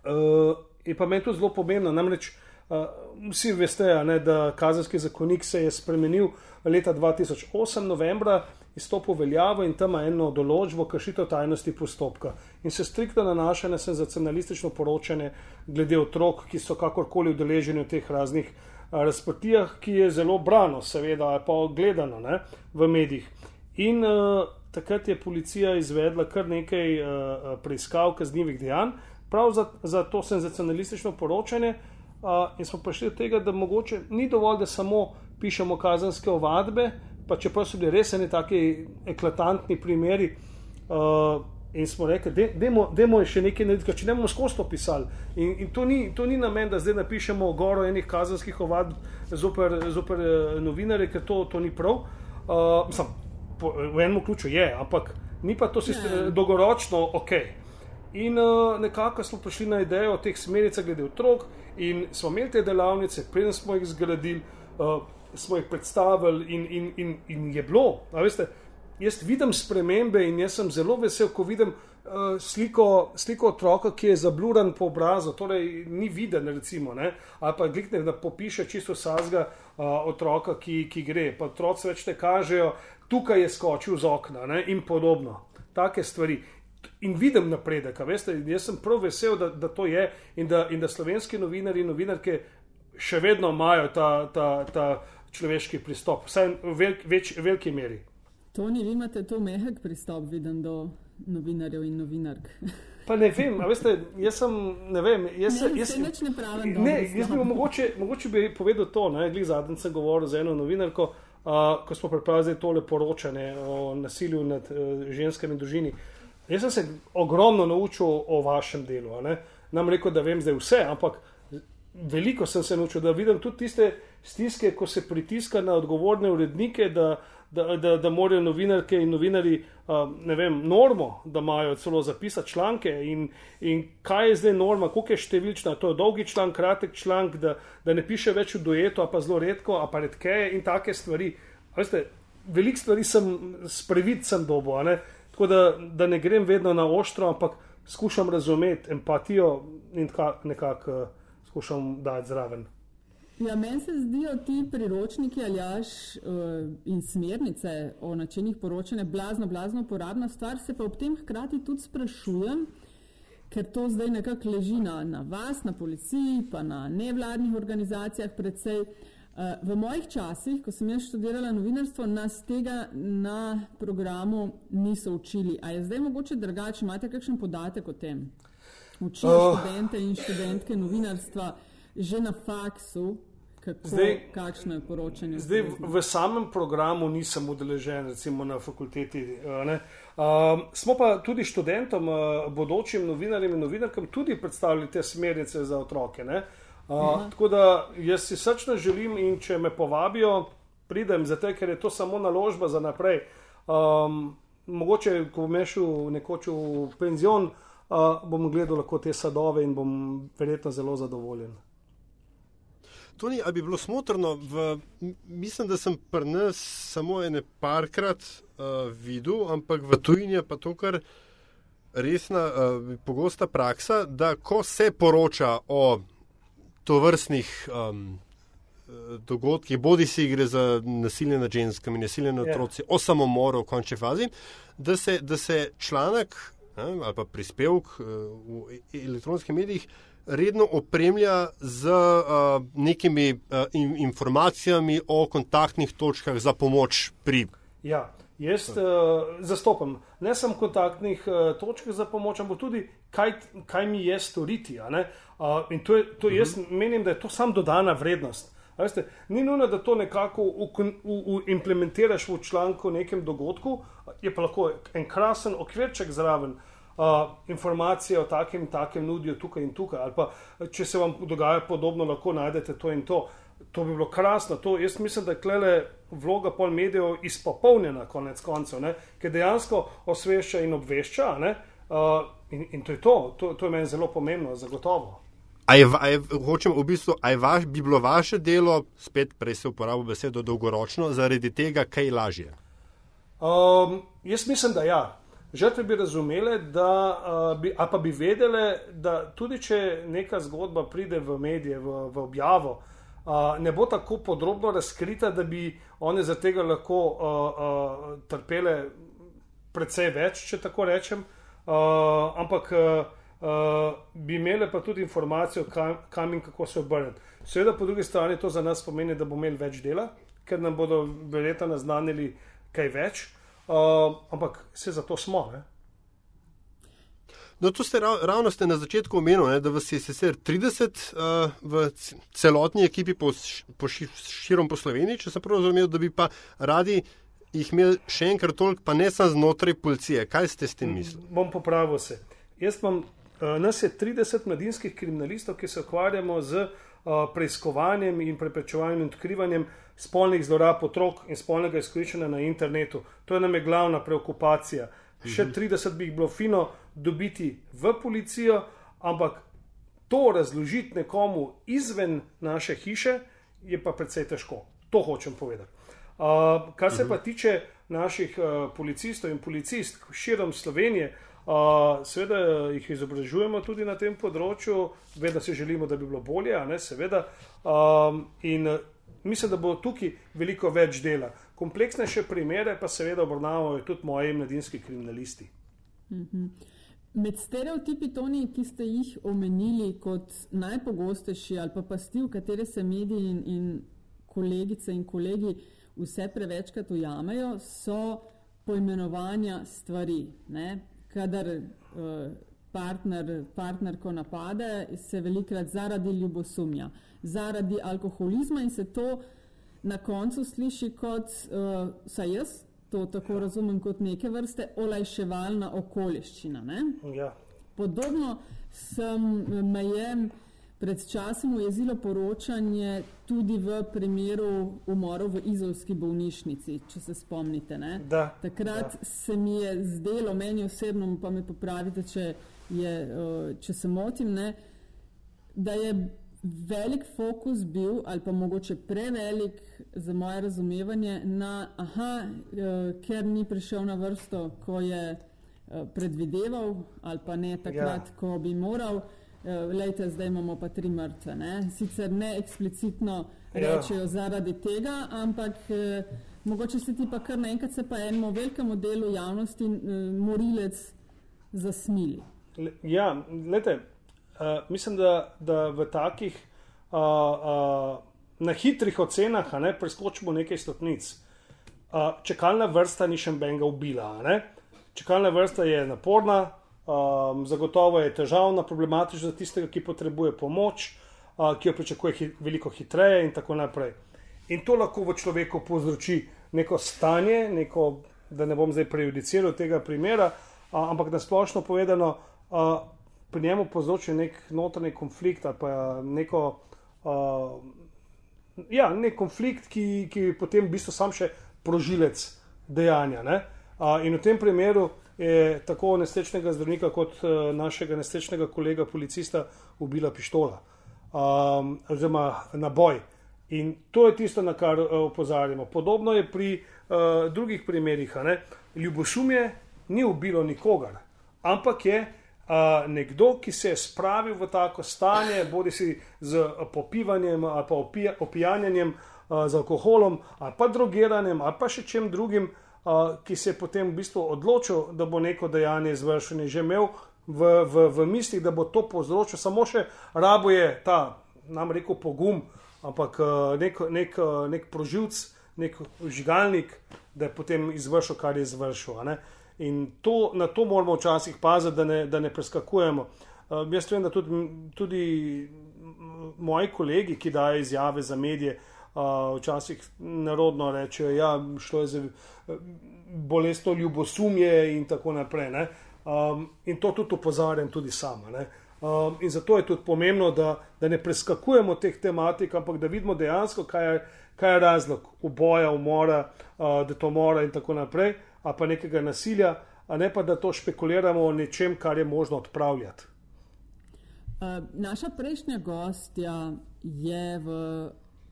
uh, je pa meni to zelo pomembno. Namreč uh, vsi veste, ne, da kazenski zakonik se je spremenil leta 2008, novembra, izstopil v veljavo in tam ima eno določbo kršitev tajnosti postopka. In se striktno nanaša na senzacionalistično poročanje glede otrok, ki so kakorkoli udeleženi v teh raznih razprtijah, ki je zelo brano, seveda, pa gledano ne, v medijih. In uh, takrat je policija izvedla kar nekaj uh, preiskav kaznjivih dejanj, prav za, za to senzacionalistično poročanje. Uh, in smo prišli do tega, da mogoče ni dovolj, da samo pišemo kazenske ovadbe, pa čeprav so bili res eni taki eklatantni primeri. Uh, In smo rekli, da je še nekaj narediti, če ne bomo skozi to pisali. In, in to, ni, to ni namen, da zdaj napišemo goro enih kazenskih ovadb zoper, zoper eh, novinare, ker to, to ni prav. Uh, mislim, po, v enem ključu je, ampak ni pa to sistem, Ne. dolgoročno ok. In uh, nekako smo prišli na idejo o teh smernicah glede otrok, in smo imeli te delavnice, preden smo jih zgradili, uh, smo jih predstavili, in, in, in, in je bilo. Veste, jaz vidim spremembe in jaz sem zelo vesel, ko vidim uh, sliko, sliko otroka, ki je zabluran po obrazu, torej ni viden, recimo, ne? ali pa glikne, da popiše čisto sazga uh, otroka, ki, ki gre. Pa otroci več te kažejo, tukaj je skočil z okna ne? in podobno. Take stvari. In vidim napredek, veste, jaz sem prav vesel, da, da to je in da, in da slovenski novinari in novinarke še vedno imajo ta, ta, ta človeški pristop, vsaj v velik, več, veliki meri. Toni, vi imate to mehak pristop, vidim, do novinarjev in novinark. Pa ne vem, a veste, jaz sem, ne vem, jaz, Ne, jaz, saj nič ne pravim Ne, jaz bi mogoče, mogoče bi povedal to, ne, glih zadnjič sem govoril z eno novinarko, uh, ko smo pripravili tole poročanje o nasilju nad uh, ženskami in družini. Jaz sem se ogromno naučil o vašem delu. ne. Nam rekel, da vem zdaj vse, ampak veliko sem se naučil, da vidim tudi tiste stiske, ko se pritiska na odgovorne urednike, da, da, da, da morajo novinarke in novinari, um, ne vem, normo, da imajo celo zapisati članke in, in kaj je zdaj norma, koliko je številčna, to je dolgi članek, kratek članek, da, da ne piše več v duetu, pa zelo redko, pa redkeje in take stvari. Veste, veliko stvari sem sprevid sem dobo, tako da, da ne grem vedno na ostro, ampak skušam razumeti empatijo in nekako uh, skušam dati zraven. Ja, meni se zdijo ti priročniki ali jaš uh, in smernice o načinih poročanja blazno, blazno uporabna stvar, se pa ob tem hkrati tudi sprašujem, ker to zdaj nekako leži na, na vas, na policiji, pa na nevladnih organizacijah predvsej. Uh, Uh, v mojih časih, ko sem jaz študirala novinarstvo, nas tega na programu niso učili. A je zdaj mogoče drugače? Imate kakšen podatek o tem? Učijo oh. študente in študentke novinarstva že na faksu, kako, zdaj, kakšno je poročanje? Zdaj v, v samem programu nisem udeležen, recimo na fakulteti. Um, smo pa tudi študentom, bodočim novinarjem in novinarkam tudi predstavili te smernice za otroke. Uh, tako da jaz si srčno želim in če me povabijo, pridem, zato ker je to samo naložba za naprej. Um, mogoče, ko bom šel nekoč v penzion, uh, bom gledal lahko te sadove in bom verjetno zelo zadovoljen. To ni, ali bi bilo smotrno, v, mislim, da sem pri nas samo ene parkrat uh, videl, ampak v tujini je pa to kar resna, uh, pogosta praksa, da ko se poroča o tovrstnih um, dogodkih, bodi si gre za nasilje nad ženskami, nasilje nad ja. otroci, yeah. o samomoru v končni fazi, da se, da se članek ne, ali pa prispevek uh, v elektronskih medijih redno opremlja z uh, nekimi uh, in, informacijami o kontaktnih točkah za pomoč pri. Ja. Jaz uh, zastopam ne samo kontaktnih uh, točk za pomoč, ampak tudi, kaj, kaj mi je storiti. Uh, in to je, to uh -huh. jaz mhm. menim, da je to sam dodana vrednost. Veste, ni nujno, da to nekako u, u, u implementiraš v članku o nekem dogodku, je pa lahko en krasen okvirček zraven. Uh, informacije o takem in takem nudijo tukaj in tukaj, ali pa če se vam dogaja podobno, lahko najdete to in to. To bi bilo krasno. To, jaz mislim, da je klele vloga pol medijev izpopolnjena, konec koncev, ki dejansko osvešča in obvešča. Uh, in, in to je to, to, to je meni zelo pomembno, zagotovo. A je, a je, hočem, v bistvu, a je vaš, bi bilo vaše delo, spet prej se uporablja besedo dolgoročno, zaradi tega, kaj je lažje? Um, jaz mislim, da ja. Žrtve bi razumele, da, uh, bi, a pa bi vedele, da tudi če neka zgodba pride v medije, v, v objavo, uh, ne bo tako podrobno razkrita, da bi one za tega lahko uh, uh, trpele precej več, če tako rečem, uh, ampak uh, uh, bi imele pa tudi informacijo, kam, kam in kako se obrniti. Seveda, po drugi strani to za nas pomeni, da bomo imeli več dela, ker nam bodo verjetno naznanili kaj več, uh, ampak se za to smo. Ne? No, to ste rav, ravno ste na začetku omenili, da vas je sicer 30 uh, v celotni ekipi po, po širom po Sloveniji, če sem prav razumel, da bi pa radi jih imeli še enkrat toliko, pa ne samo znotraj policije. Kaj ste s tem mislili? Bom popravil se. Jaz imam, nas je 30 mladinskih kriminalistov, ki se ukvarjamo z uh, preiskovanjem in preprečevanjem in odkrivanjem spolnih zlorab otrok in spolnega izkoriščanja na internetu. To je nam je glavna preokupacija. Še 30 bi jih bilo fino dobiti v policijo, ampak to razložiti nekomu izven naše hiše je pa precej težko. To hočem povedati. Uh, kar se pa tiče naših uh, policistov in policistk širom Slovenije, uh, seveda jih izobražujemo tudi na tem področju, vedno si želimo, da bi bilo bolje, ne, seveda. Um, in mislim, da bo tukaj veliko več dela. Kompleksnejše primere pa seveda obravnavajo tudi moji mladinski kriminalisti. -hmm. Med stereotipi, Toni, ki ste jih omenili kot najpogostejši ali pa pasti, v katere se mediji in, in kolegice in kolegi vse prevečkrat ujamejo, so poimenovanja stvari. Ne? Kadar uh, partner, partnerko napade, se velikrat zaradi ljubosumja, zaradi alkoholizma in se to na koncu sliši kot, uh, saj jaz to tako razumem, kot neke vrste olajševalna okoliščina. Ja. Podobno sem me je pred časom ujezilo poročanje tudi v primeru umorov v izolski bolnišnici, če se spomnite. Da, Takrat da. se mi je zdelo, meni osebno, pa me popravite, če, je, če se motim, ne, da je velik fokus bil, ali pa mogoče prevelik za moje razumevanje, na, aha, ker ni prišel na vrsto, ko je predvideval, ali pa ne takrat, ja. ko bi moral. Eh, lejte, zdaj imamo pa tri mrtve. Ne? Sicer ne eksplicitno ja. rečejo zaradi tega, ampak eh, mogoče se ti pa kar naenkrat se pa enemu velikemu delu javnosti eh, morilec zasmili. Le, ja, gledajte, Uh, mislim, da, da v takih uh, uh, na hitrih ocenah, ne preskočimo nekaj stopnic. Uh, čakalna vrsta ni še benga ubila. ne. Čakalna vrsta je naporna, um, zagotovo je težavna, problematična za tistega, ki potrebuje pomoč, uh, ki jo pričakuje hi veliko hitreje in tako naprej. In to lahko v človeku povzroči neko stanje, neko, da ne bom zdaj prejudiciral tega primera, a, ampak na splošno povedano, a, pri njemu povzroči nek notranji konflikt ali pa neko. A, Ja, nek konflikt, ki, ki je potem v bistvu sam še prožilec dejanja. A, in v tem primeru je tako nesrečnega zdravnika, kot uh, našega nesrečnega kolega, policista, ubila pištola, um, oziroma naboj. In to je tisto, na kar uh, opozarjamo. Podobno je pri uh, drugih primerih. Ljubosumje ni ubilo nikogar, ampak je uh, nekdo, ki se je spravil v tako stanje, bodi si z popivanjem ali pa opija, opijanjem, uh, z alkoholom ali pa drogiranjem ali pa še čem drugim, ki se je potem v bistvu odločil, da bo neko dejanje izvršeno, že imel v, v, v mislih, da bo to povzročil, samo še rabo je ta, nam rekel, pogum, ampak uh, nek, nek, uh, nek proživc, nek žigalnik, da je potem izvršil, kar je izvršil. In to, na to moramo včasih paziti, da ne, da ne preskakujemo. Uh, jaz vem, da tudi, tudi moji kolegi, ki dajo izjave za medije, uh, včasih narodno rečejo, da ja, je za bolestno ljubosumje in tako naprej. Um, in to tudi opozarjam tudi sama. Um, in zato je tudi pomembno, da, da ne preskakujemo teh tematik, ampak da vidimo dejansko, kaj je, kaj je razlog uboja, umora, uh, da to mora in tako naprej ali pa nekega nasilja, a ne pa da to špekuliramo o nečem, kar je možno odpravljati. Uh, naša prejšnja gostja je v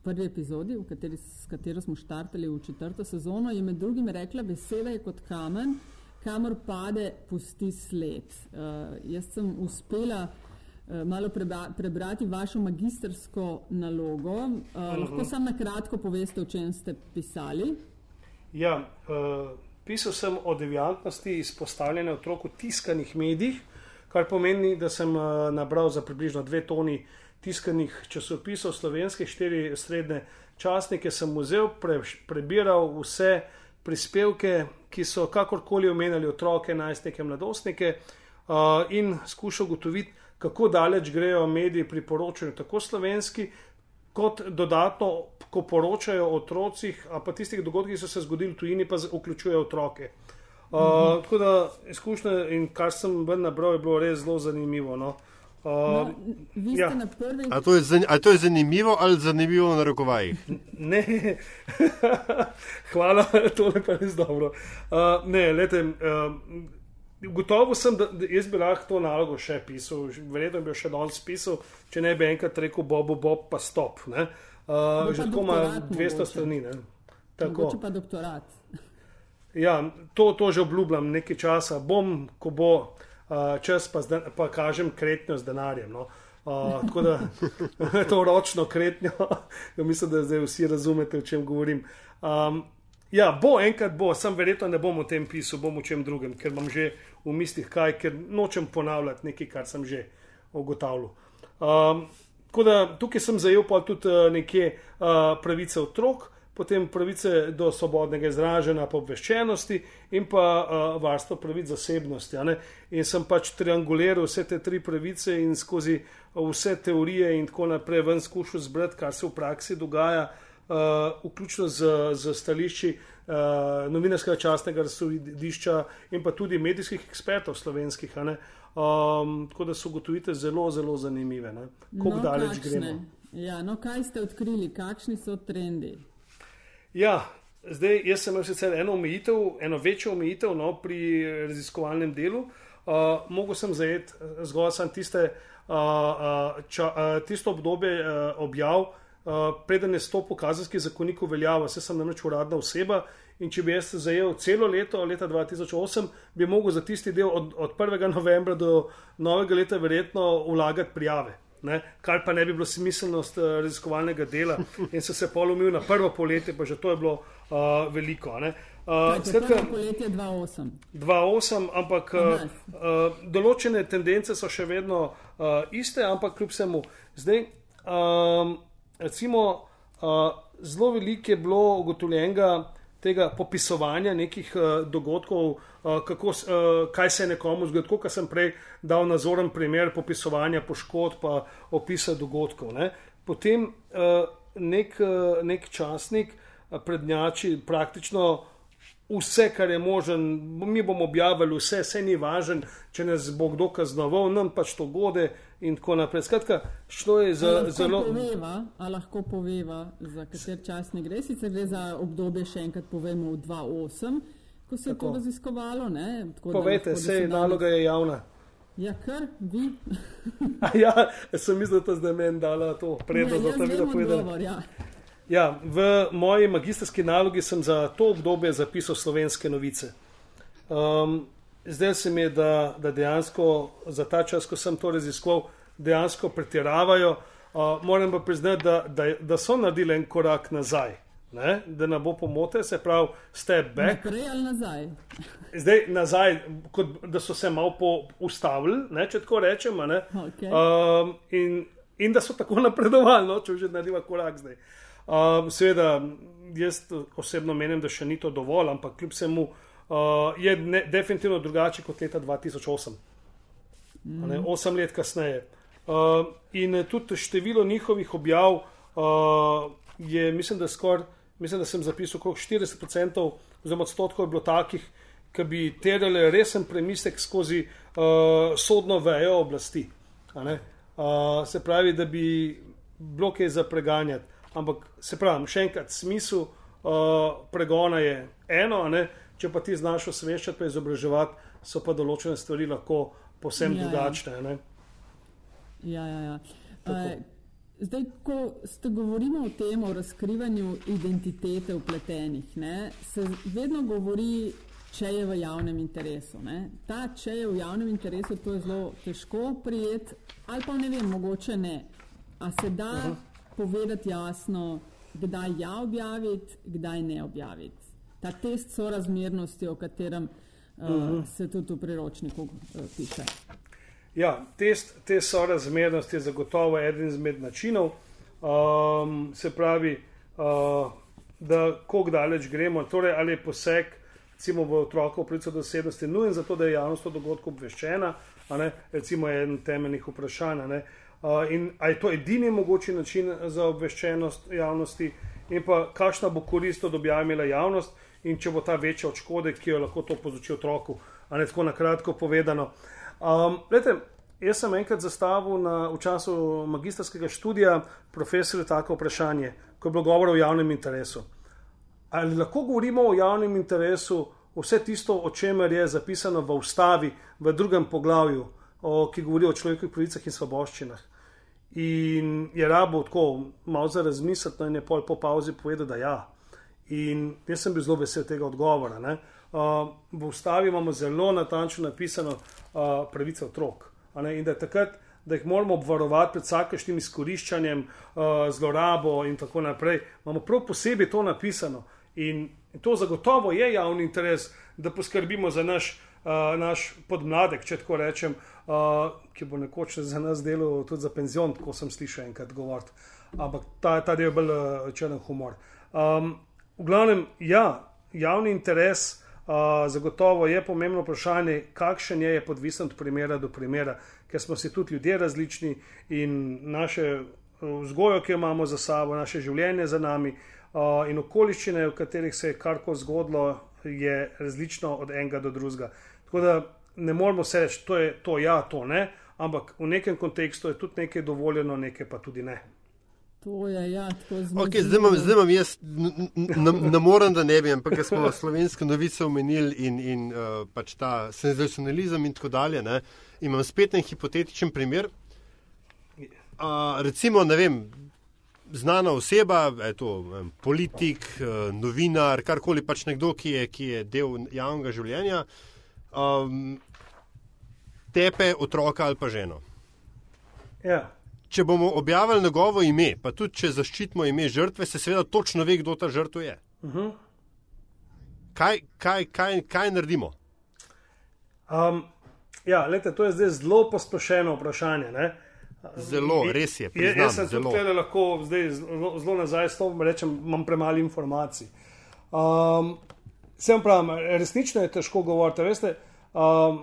prvi epizodi, v kateri, s katero smo štartali v četrto sezono, je med drugim rekla: Beseda je kot kamen, kamor pade, pusti sled. Uh, jaz sem uspela uh, malo preba, prebrati vašo magistersko nalogo. Uh, uh -huh. Lahko sam na kratko poveste, o čem ste pisali? Ja, uh... Pisal sem o deviantnosti izpostavljene otrok v tiskanih medijih, kar pomeni, da sem eh, nabral za približno dve toni tiskanih časopisov, slovenske štiri srednje časnike, sem vzel, pre, prebiral vse prispevke, ki so kakorkoli omenjali otroke, najstnike, mladostnike uh, in skušal ugotoviti, kako daleč grejo mediji pri poročanju, tako slovenski, kot dodatno, ko poročajo o otrocih, a pa tistih dogodkih, ki so se zgodili v tujini, pa vključujejo otroke. Uh, mm -hmm. Tako da izkušnja in kar sem ven nabral, je bilo res zelo zanimivo. No. Uh, no, ja. prvi... a, to zan, a to je zanimivo ali zanimivo na rokovajih? Ne, hvala, to je pa res dobro. Uh, ne, lete, uh, Gotovo sem, da, da jaz bi lahko to nalogo še pisal, verjetno bi jo še danes pisal, če ne bi enkrat rekel Bobo, Bob, pa stop. Uh, že tako ima 200 strani. Ne? Tako. Če pa doktorat. Ja, to, to že obljubljam nekaj časa, bom, ko bo uh, čas, pa, zden, pa kažem kretnjo z denarjem. No? Uh, tako da to ročno kretnjo, mislim, da zdaj vsi razumete, o čem govorim. Um, ja, bo enkrat bo, sem verjetno ne bom o tem pisal, bom o čem drugem, ker imam že v mislih kaj, ker nočem ponavljati nekaj, kar sem že ugotavljal. Um, da, tukaj sem zajel pa tudi uh, nekje uh, pravice otrok, potem pravice do svobodnega izražanja, pa obveščenosti in pa uh, varstvo pravic zasebnosti. In sem pač trianguliral vse te tri pravice in skozi vse teorije in tako naprej ven skušal zbrati, kar se v praksi dogaja. Uh, vključno z, z stališči uh, novinarskega častnega razsodišča in pa tudi medijskih ekspertov slovenskih. Um, tako da so ugotovitve zelo, zelo zanimive. Kako no, daleč kakšne? gremo? Ja, no, kaj ste odkrili, kakšni so trendi? Ja, zdaj jaz sem imel sicer eno omejitev, eno večjo omejitev no, pri raziskovalnem delu. Uh, Mogoče sem zajeti zgolj sem tiste, uh, uh, ča, uh, tisto obdobje uh, objav, uh, preden je stopil kazenski zakonik v veljavo, vse sem namreč uradna oseba in če bi jaz zajel celo leto, leta 2008, bi mogel za tisti del od, od 1. novembra do novega leta verjetno vlagati prijave. Ne? Kar pa ne bi bilo smiselnost uh, raziskovalnega dela, in se je polomil na prvo poletje, pa že to je bilo uh, veliko. Uh, Skratka, poletje 2008. 2008, ampak uh, uh, določene tendence so še vedno uh, iste, ampak kljub vsemu. Zdaj, um, recimo, Uh, zelo veliko je bilo ugotovljenega tega popisovanja nekih uh, dogodkov, uh, kako, uh, kaj se je nekomu zgodilo. Kot sem prej dal nazoren primer popisovanja poškodb, pa opisa dogodkov. Ne. Potem uh, nek, uh, nek časnik uh, prednjači praktično vse, kar je možen, mi bomo objavili vse, vse ni važno, če nas bo kdo kaznoval, nam pač to gode in tako naprej. Skratka, šlo je za lahko zelo. Poveva, a lahko poveva, za kater čas ne gre. Sicer gre za obdobje, še enkrat povemo, v 2.8, ko se je Tako. to raziskovalo. Ne? Tako Povejte, dosedanje- naloga je javna. Ja, kar vi. A ja, sem mislil, da ste meni dala to prednost, da ste mi to povedali. ja. Ja, v moji magistrski nalogi sem za to obdobje zapisal slovenske novice. Um, zdaj se mi je, da, da dejansko za ta čas, ko sem to raziskoval, dejansko pretiravajo. Uh, moram pa priznati, da, da, da so naredili en korak nazaj, ne? da ne bo pomote, se pravi, step back. Naprej ali nazaj. Zdaj nazaj, kot da so se malo ustavili, ne, če tako rečemo. Okay. Um, in, in da so tako napredovali, no, če že naredijo korak zdaj. Um, seveda, jaz osebno menim, da še ni to dovolj, ampak kljub vsemu uh, je ne, definitivno drugače kot leta 2008, mm. ne, osem let kasneje. Uh, in tudi število njihovih objav uh, je, mislim, da skoraj, mislim, da sem zapisal okrog 40% oziroma odstotkov je bilo takih, ki bi terjali resen premislek skozi uh, sodno vejo oblasti. Uh, se pravi, da bi bilo kaj za preganjati. Ampak se pravi, še enkrat, smisel uh, pregona je eno, ne, če pa ti znaš osveščati, pa izobraževati, so pa določene stvari lahko posebno Ja, ja. drugačne. ne. Ja, ja, ja. Tako. Uh, zdaj, ko ste govorili o tem, o razkrivanju identitete vpletenih, ne, se vedno govori, če je v javnem interesu. Ne. Ta, če je v javnem interesu, to je zelo težko prijeti, ali pa ne vem, mogoče ne. A se da uh -huh. Povedati jasno, kdaj ja objaviti, kdaj ne objaviti. Ta test sorazmernosti, o katerem uh, uh -huh. se tudi v priročniku uh, piše. Ja, test te sorazmernosti je zagotovo eden izmed načinov. Um, se pravi, uh, da kako daleč gremo, torej ali je poseg recimo, v otrokovo pravico do osebnosti nujen, zato da je javnost o dogodku obveščena, ne, recimo je eden temeljnih vprašanj. ne. In ali je to edini mogoči način za obveščenost javnosti, in pa kakšna bo korist od objave imela javnost, in če bo ta večja od škode, ki jo lahko to povzroči otroku, a ne tako na kratko povedano. Um, lete, jaz sem enkrat zastavil na, v času magistrskega študija profesorju tako vprašanje, ko je bilo govora o javnem interesu. Ali lahko govorimo o javnem interesu vse tisto, o čemer je zapisano v ustavi, v drugem poglavju, o, ki govori o človekovih pravicah in svoboščinah? In je rabo tako malo za razmisliti, no in je pol po pauzi povedal, da ja. In jaz sem bil zelo vesel tega odgovora. ne. Uh, v ustavi imamo zelo natančno napisano uh, pravice otrok. In da takrat, da jih moramo obvarovati pred vsakršnim izkoriščanjem, uh, zlorabo in tako naprej, imamo prav posebej to napisano. In to zagotovo je javni interes, da poskrbimo za naš, uh, naš podmladek, če tako rečem, uh, ki bo nekoč za nas delal tudi za penzion, ko sem slišal enkrat govoriti. Ampak ta, ta del je bolj uh, črn humor. Um, v glavnem, ja, javni interes. Uh, zagotovo je pomembno vprašanje, kakšen je, je podvisen od primera do primera, ker smo si tudi ljudje različni in naše uh, vzgojo, ki jo imamo za sabo, naše življenje za nami uh, in okoliščine, v katerih se je karkoli zgodilo, je različno od enega do drugega. Tako da ne moramo se reči, to je to, ja, to ne, ampak v nekem kontekstu je tudi nekaj dovoljeno, nekaj pa tudi ne. To je ja, tako zelo. Okay, zdaj, imam, zdaj imam jaz, ne, morem, da ne bi, ampak ker smo slovenske novice omenili in, in uh, pač ta senzacionalizem in tako dalje. Ne, imam spet en hipotetičen primer. Uh, recimo, ne vem, znana oseba, je to um, politik, uh, novinar, karkoli pač nekdo, ki je, ki je del javnega življenja, um, tepe otroka ali pa ženo. Ja. Če bomo objavili njegovo ime, pa tudi če zaščitimo ime žrtve, se seveda točno ve, kdo ta žrtev je. Uh -huh. Kaj, kaj, kaj, kaj naredimo? Um, ja, lete, to je zdaj zelo posplošeno vprašanje. Ne? Zelo, res je. Priznam, jaz sem zelo. tukaj lahko zdaj zelo, zelo nazaj stopim, rečem, imam premalo informacij. Um, Sem pravim, resnično je težko govoriti. Veste, um,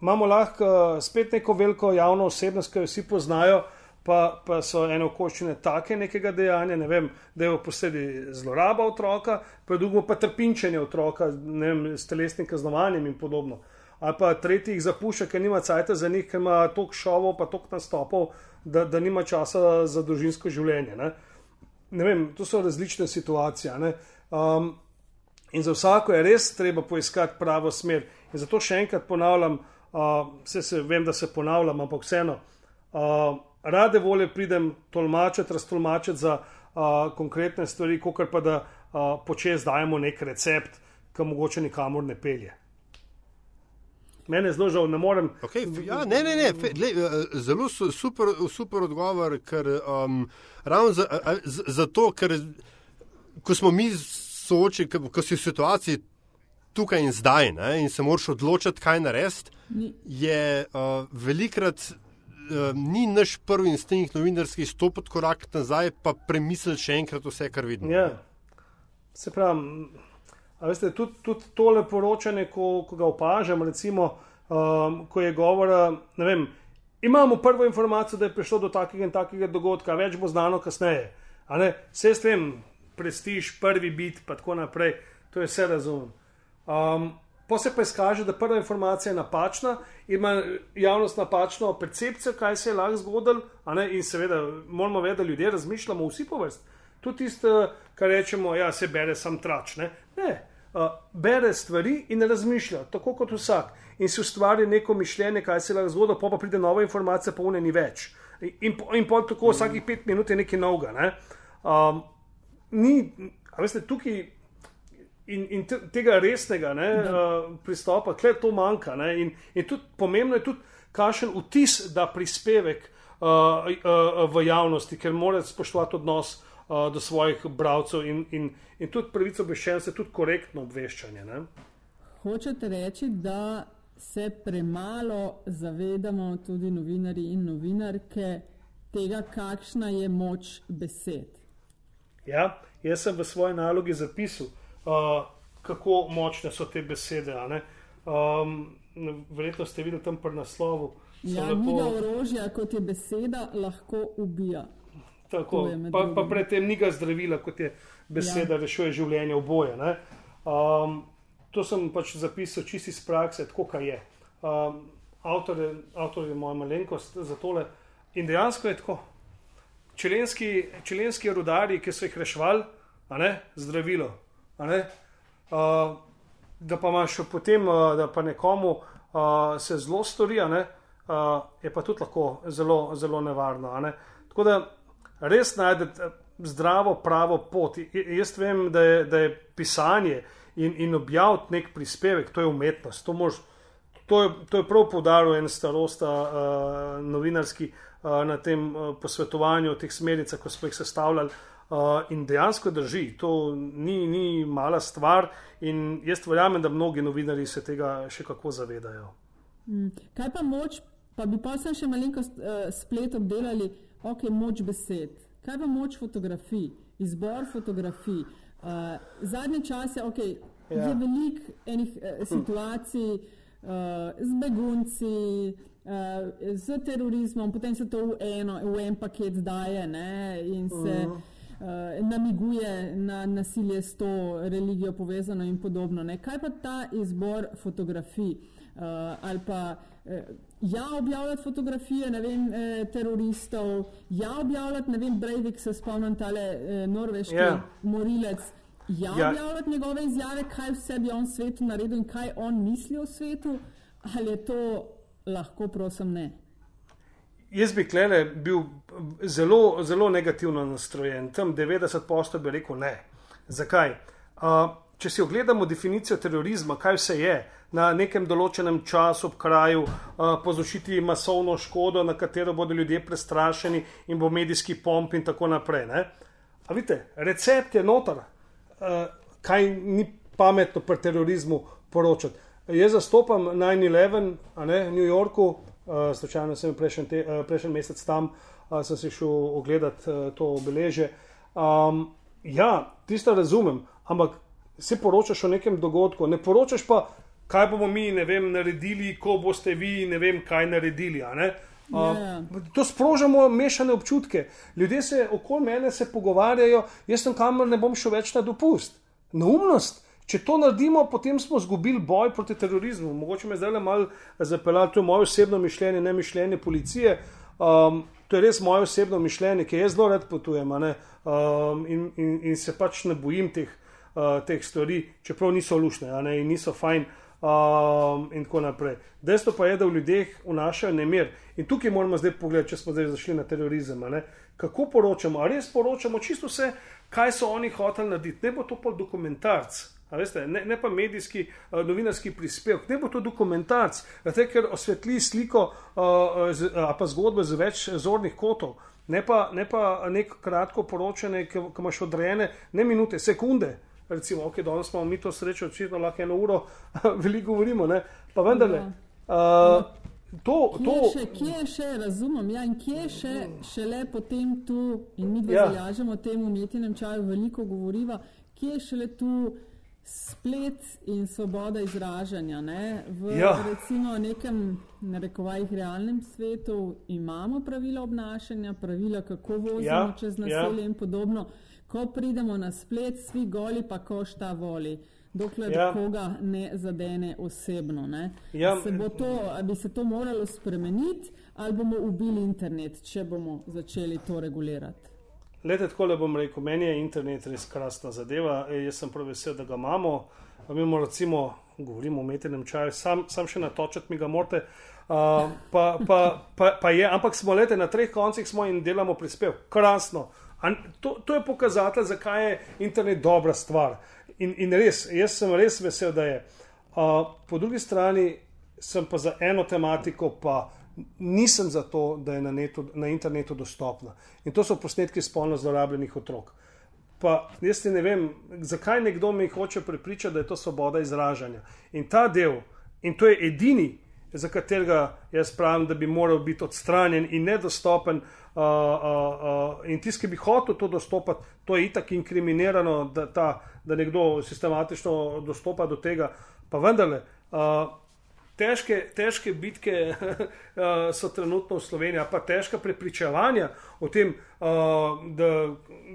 imamo lahko uh, spet neko veliko javno osebnost, ki jo vsi poznajo, pa, pa so ene okoščine take nekega dejanja, ne vem, da je v posebej zloraba otroka, pa drugo pa trpinčenje otroka vem, s telesnim kaznovanjem in podobno. Ali pa tretji jih zapušča, ker nima cajta za njih, ker ima toliko šovov, pa toliko nastopov, da, da nima časa za družinsko življenje. Ne? Ne vem, to so različne situacije. ne. Um, in za vsako je res treba poiskati pravo smer. In zato še enkrat ponavljam, uh, vse se vem, da se ponavljam, ampak vseeno, uh, rade volje pridem tolmačiti, raztolmačiti za uh, konkretne stvari, kot pa da uh, počez dajemo nek recept, ki mogoče nikamor ne pelje. Mene je zelo žal, ne morem. Okay, ja, ne, ne, ne, fe, lej, eh, zelo su- super, super odgovor, ker um, ravno za- a- a- z- zato, ker ko smo mi soočeni, ko, si v situaciji tukaj in zdaj ne, in se moraš odločiti, kaj narediti, je uh, velikrat. Uh, ni naš prvi instinkt novinarski stopiti korak nazaj, pa premisliti še enkrat vse, kar vidimo. Ja. Se pravi, a veste, tudi, tudi tole poročanje, ko, ko ga opažam, recimo, um, ko je govora, ne vem, imamo prvo informacijo, da je prišlo do takega in takega dogodka, več bo znano kasneje. A ne, vse s tem, prestiž, prvi bit, pa tako naprej, to je vse razumem. Um, Pa se pa izkaže, da prva informacija je napačna, ima javnost napačno percepcijo, kaj se je lahko zgodilo, in seveda moramo vedeti, da ljudje razmišljamo vsi po vrsti. Tudi tisto, kar rečemo, ja, se bere sam trač. Ne, ne uh, bere stvari in razmišlja, tako kot vsak. In si ustvari neko mišljenje, kaj se je lahko zgodilo, pa pride nova informacija, pa une ni več. In, in, po- in pol tako vsakih pet minut je nekaj novega. Ne. Um, ni, veste, tukaj in, in te, tega resnega ne, uh, pristopa, kle to manjka. Ne, in, in tudi pomembno je tudi, kakšen vtis da prispevek uh, uh, v javnosti, ker mora spoštovati odnos uh, do svojih bralcev in, in, in tudi pravico obveščenosti, tudi korektno obveščanje. Ne. hočete reči, da se premalo zavedamo, tudi novinari in novinarke, tega, kakšna je moč besed. Ja, jaz sem v svoji nalogi zapisal, uh, kako močne so te besede. Um, verjetno ste videli tam pri naslovu. Ja, lepo- orožja, kot je beseda, lahko ubija. Tako, pa, pa predtem ni ga zdravila, kot je beseda, ja. rešuje življenje oboje. ne. Um, to sem pač zapisal čisto iz prakse, tako kot je. Um, avtor, je. avtor je moja malenkost za tole. In dejansko je tako. Čilenski, čilenski rudari, ki so jih rešvali, a ne, zdravilo. a Ne, uh, da pa imaš potem, uh, da pa nekomu uh, se zelo stori, uh, je pa tudi lahko zelo, zelo nevarno. Ne. Tako da res najdete zdravo, pravo pot. I- Jaz vem, da je, da je pisanje in, in objaviti nek prispevek, to je umetnost. To, mož, to, je, to je prav poudaril en starosta uh, novinarski uh, na tem uh, posvetovanju teh smernicah, ko smo jih sestavljali. Uh, in dejansko drži, to ni, ni mala stvar, in jaz verjamem, da mnogi novinari se tega še kako zavedajo. Kaj pa moč, pa bi pa sem še malenkost splet obdelali, ok, moč besed. Kaj pa moč fotografij, izbor fotografij. Zadnje čase okay, Ja. je veliko enih situacij uh, z begunci, uh, z terorizmom, potem se to v, eno, v en paket daje ne, in se. Uh -huh. Uh, namiguje na nasilje s to religijo povezano in podobno. Ne. Kaj pa ta izbor fotografij? Uh, ali pa uh, ja, objavljati fotografije ne vem, eh, teroristov, ja, objavljati, ne vem, Breivik, se spomnim, tale eh, norveški Ja. yeah. morilec. Ja, Ja. objavljati njegove izjave, kaj vse bi on svetu naredil in kaj on misli o svetu, ali je to lahko, prosim, ne. Jaz bi klele bil zelo, zelo negativno nastrojen, tam 90% bi rekel ne. Zakaj? Uh, če si ogledamo definicijo terorizma, kaj vse je na nekem določenem času, kraju, uh, povzročiti masovno škodo, na katero bodo ljudje prestrašeni in bo medijski pomp in tako naprej. Ne? A vidite, recept je noter, uh, kaj ni pametno pri terorizmu poročati. Jaz zastopam 9-11 a ne, v New Yorku, uh, slučajno sem prejšnji, te, uh, prejšnji mesec tam, uh, sem si šel ogledat uh, to obeleže. Um, ja, tisto razumem, ampak se poročaš o nekem dogodku, ne poročaš pa, kaj bomo mi, vem, naredili, ko boste vi, ne vem, kaj naredili. Uh, to sprožamo mešane občutke. Ljudje se okoli mene se pogovarjajo, jaz sem kamor ne bom šel več na dopust. Neumnost. Če to naredimo, potem smo izgubili boj proti terorizmu. Mogoče me zdaj le malo zapeljati, to je moje osebno mišljenje, ne mišljenje policije. Um, to je res moje osebno mišljenje, ki jaz zelo rad potujem um, in, in, in se pač ne bojim teh, uh, teh stvari, čeprav niso lušne in niso fajn. Um, in tako naprej. Dejstvo pa je, da v ljudeh vnašajo nemir. In tukaj moramo zdaj pogledati, če smo zdaj zašli na terorizem. Kako poročamo? Ali res poročamo čisto vse, kaj so oni hoteli narediti? Ne bo to pa dokumentarc. Veste, ne, ne pa medijski, uh, novinarski prispevek, ne bo to dokumentarc, zato, ker osvetli sliko uh, pa zgodbe z več zornih kotov, ne pa, ne pa nek kratko poročanje, ki, ki imaš odrejene ne minute, sekunde. Recimo, ok, danes smo mi to srečo, očitno lahko eno uro veliko govorimo, ne? pa vendarle. Uh, To, to... Kje, še, kje še, razumem, ja, in kje še, še le potem tu, in mi dve ja. zalažemo temu umetnem čaju, veliko govoriva, kje še le tu splet in svoboda izražanja. Ne? V ja. recimo nekem, ne rekovajih, realnem svetu imamo pravila obnašanja, pravila, kako vozimo ja. čez ja. naselje ja. in podobno. Ko pridemo na splet, svi goli, pa ko šta voli. Dokler ja. koga ne zadene osebno. Ne? Ja. Se to, bi se to moralo spremeniti, ali bomo ubili internet, če bomo začeli to regulirati? Lete, tako le bom rekel, meni je internet res krasna zadeva. E, jaz sem prav vesel, da ga imamo. Mi moramo, recimo, govorimo o umetnem čaju, sam, sam še natočiti mi ga morate. Uh, pa, pa, pa, pa je, ampak smo lete na treh koncih in delamo prispev. Krasno. To, to je pokazatelj, zakaj je internet dobra stvar. In, in res, jaz sem res vesel, da je. Uh, po drugi strani sem pa za eno tematiko pa nisem za to, da je na, netu, na internetu dostopna. In to so posnetki spolno zlorabljenih otrok. Pa jaz ne vem, zakaj nekdo me hoče prepričati, da je to svoboda izražanja. In ta del, in to je edini, za katerega jaz pravim, da bi moral biti odstranjen in nedostopen, uh, uh, uh, in tisti, ki bi hotel to dostopati, to je itak inkriminirano, da, ta, da nekdo sistematično dostopa do tega. Pa vendarle, uh, težke, težke bitke uh, so trenutno v Sloveniji, pa težka prepričevanja o tem, uh, da,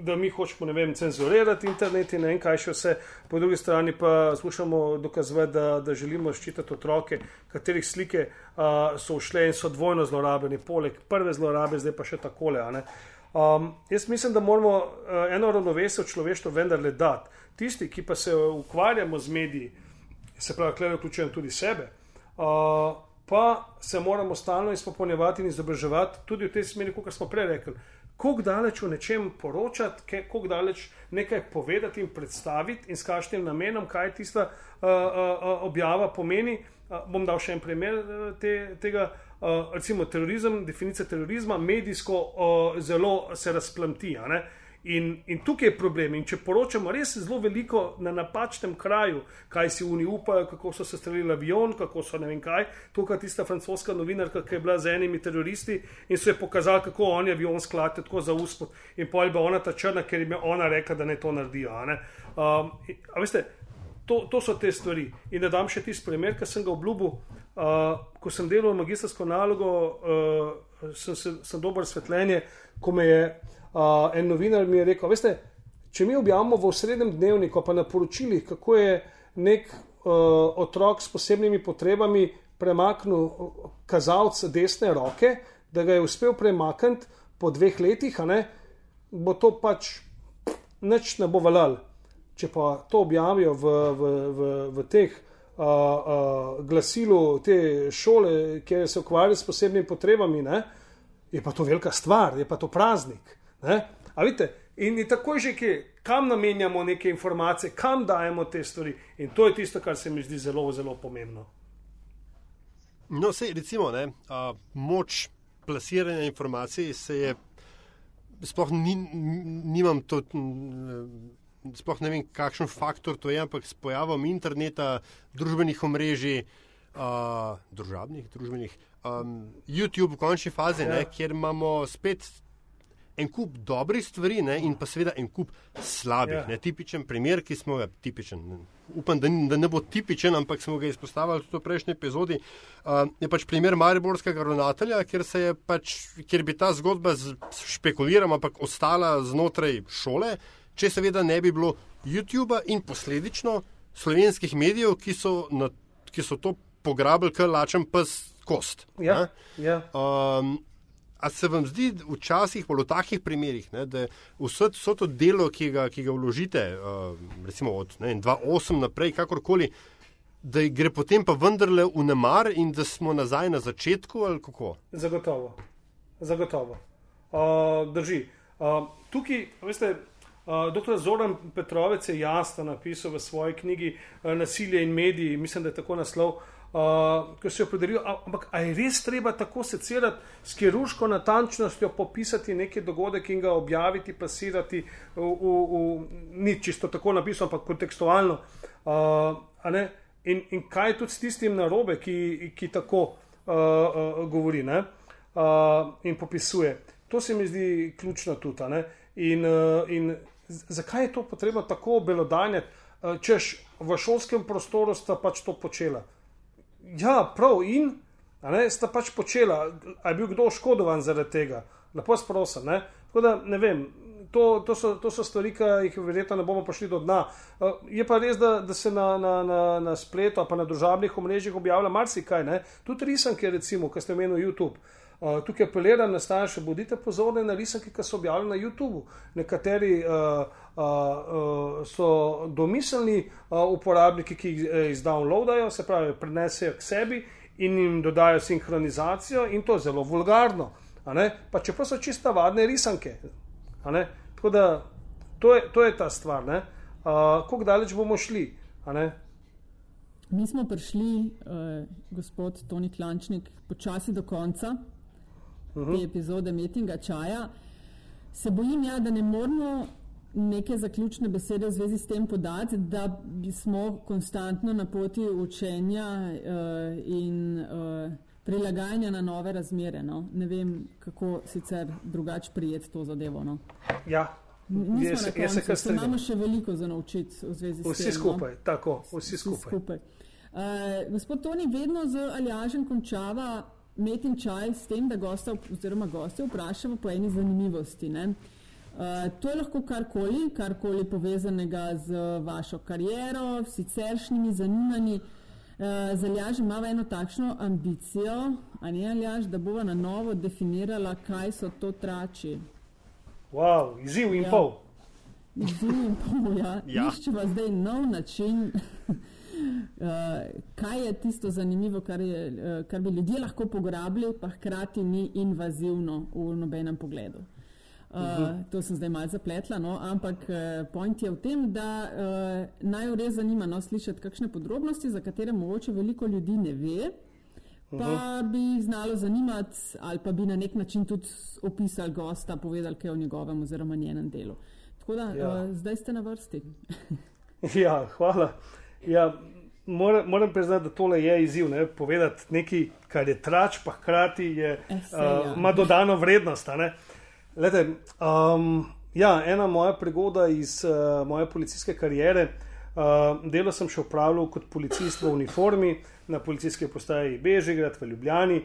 da mi hočemo vem, cenzurirati internet in ne vem kaj še vse, po drugi strani pa slušamo dokazovati, da, da želimo ščititi otroke, katerih slike uh, so ušle in so dvojno zlorabljene, poleg prve zlorabe, zdaj pa še takole. Um, jaz mislim, da moramo uh, eno ravnovesje v človeštvu vendarle dati. Tisti, ki pa se ukvarjamo z mediji, se pravi, klej vključujem tudi sebe, Uh, pa se moramo stalno izpopolnjevati in izobraževati tudi v tej smeri, kot smo prej rekli. Kako daleč o nečem poročati, kako daleč nekaj povedati in predstaviti, in s kakšnim namenom, kaj tista uh, uh, objava pomeni. Uh, bom dal še en primer uh, te, tega. Uh, recimo terorizem, definicija terorizma, medijsko uh, zelo se razplamti. Uh, In, in tukaj je problem. In če poročamo res zelo veliko na napačnem kraju, kaj si oni upajo, kako so se streljali avion, kako so ne vem kaj, tukaj tista francoska novinarka, ki je bila z enimi teroristi in so je pokazali, kako oni avion sklate tako za uspod. In pa ona ta črna, ker jim je ona rekla, da ne to naredijo. Um, a veste, to, to so te stvari. In da dam še tisti primer, ki sem ga obljubil, uh, ko sem delal magistrsko nalogo, uh, sem, sem, dober svetljenje, ko me je en novinar mi je rekel: Veste, če mi objavimo v srednjem dnevniku, pa na poročilih, kako je nek uh, otrok s posebnimi potrebami premaknil kazalec desne roke, da ga je uspel premakniti po dveh letih, ne, bo to pač nič ne bo valal. Če pa to objavijo v, v, v, v teh uh, uh, glasilu te šole, kjer se ukvarjajo s posebnimi potrebami, ne, je pa to velika stvar, je pa to praznik. Vidite, in, in tako je že, ki, kam namenjamo neke informacije, kam dajemo te stvari. In to je tisto, kar se mi zdi zelo, zelo pomembno. No, se, recimo, ne, a, moč plasiranja informacij se je, sploh ni, nimam to. Sploh ne vem, kakšen faktor to je, ampak s pojavom interneta, družbenih omrežij, uh, družabnih, družbenih, um, YouTube v končni fazi, ja. ne, kjer imamo spet en kup dobrih stvari ne, in pa seveda en kup slabih. Ja. Ne, tipičen primer, ki smo ga, tipičen, upam, da, da ne bo tipičen, ampak smo ga izpostavili tudi v prejšnji epizodi, uh, je pač primer Mariborskega ravnatelja, kjer, pač, kjer bi ta zgodba špekulirala, ampak ostala znotraj šole, če seveda ne bi bilo YouTube in posledično slovenskih medijev, ki so, na, ki so to pograbili, kar lačem pes kost. Ja, ja. Um, A se vam zdi včasih v takih primerih, ne, da vse, vse to delo, ki ga, ki ga vložite, uh, recimo od 2-8 naprej, kakorkoli, da gre potem pa vendarle v nemar in da smo nazaj na začetku ali? Zagotovo. Zagotovo. Uh, drži. Uh, tukaj, veste, uh, dr. Zoran Petrovec je jasno napisal v svoji knjigi uh, Nasilje in mediji, mislim, da je tako naslov. Uh, uh, ki se jo podarijo. Ampak je res treba tako secirati, s kirurško natančnostjo popisati neki dogodek in ga objaviti, pasirati, v, v, v, ni čisto tako napisano, ampak kontekstualno. Uh, in, in kaj je tudi s tistim narobe, ki, ki tako uh, uh, govori ne? uh, in popisuje. To se mi zdi ključno tudi. In, uh, in zakaj je to potrebno tako obelodanjati, uh, češ v šolskem prostoru sta pač to počela? Ja, prav in ne, sta pač počela, ali je bil kdo oškodovan zaradi tega. Lepo sprosim. Ne? Da, ne vem, to, to, so, to so stvari, ki jih verjetno ne bomo prišli do dna. Uh, je pa res, da, da se na, na, na, na spletu, pa na družabnih omrežjih objavlja marsikaj, ne? tudi risanke, recimo, ki ste omenili YouTube. Uh, tukaj apeliram na starše, bodite pozorni na risanke, ki so objavljene na YouTubu. Nekateri uh, so domiselni uporabniki, ki jih eh, izdownloadajo, se pravi, prenesejo k sebi in jim dodajo sinhronizacijo, in to zelo vulgarno. Pa čeprav so čista vadne risanke. Tako da to je, to je ta stvar. Uh, Kako daleč bomo šli? Mi smo prišli, uh, gospod Toni Klančnik, počasi do konca uh -huh. te epizode Metinga Čaja. Se bojim, ja, da ne moramo neke zaključne besede v zvezi s tem podati, da smo konstantno na poti učenja uh, in uh, prilagajanja na nove razmere. No? Ne vem, kako sicer drugače prijeti to zadevo. No? Ja. Jaz se kaj strinjam. Imamo še veliko za naučiti v zvezi vsi s tem. Vsi no. skupaj, no? tako, vsi, vsi skupaj. skupaj. Uh, gospod Toni vedno z Aljažem končava met in čaj s tem, da gosta oziroma goste vprašamo po eni zanimivosti. Ne? Uh, to je lahko karkoli, karkoli povezanega z vašo kariero, siceršnjimi zanimanji. Uh, Zaljaž ima eno takšno ambicijo, ali je Aljaž, da bova na novo definirala, kaj so to trači. Wow, izziv in ja. pol. Izziv in pol, ja. ja. Iščeva zdaj nov način. Uh, kaj je tisto zanimivo, kar, je, uh, kar bi ljudje lahko pograbili, pa hkrati ni invazivno v nobenem pogledu. Uh, uh -huh. To sem zdaj malo zapletla, no? ampak uh, point je v tem, da uh, naj res zanima no, slišati kakšne podrobnosti, za katere mogoče veliko ljudi ne ve, pa uh -huh. bi znalo zanimati ali pa bi na nek način tudi opisali gosta, povedali kaj o njegovem oziroma njenem delu. Tako da ja. uh, zdaj ste na vrsti. ja, hvala. Ja, moram, moram priznati, da tole je izziv. Ne? Povedati nekaj, kar je trač, pa hkrati je, uh, ima dodano vrednost. Lete, um, ja, ena moja prigoda iz uh, moje policijske kariere. Uh, delo sem še upravljal kot policist v uniformi na policijski postaji Bežigrad v Ljubljani.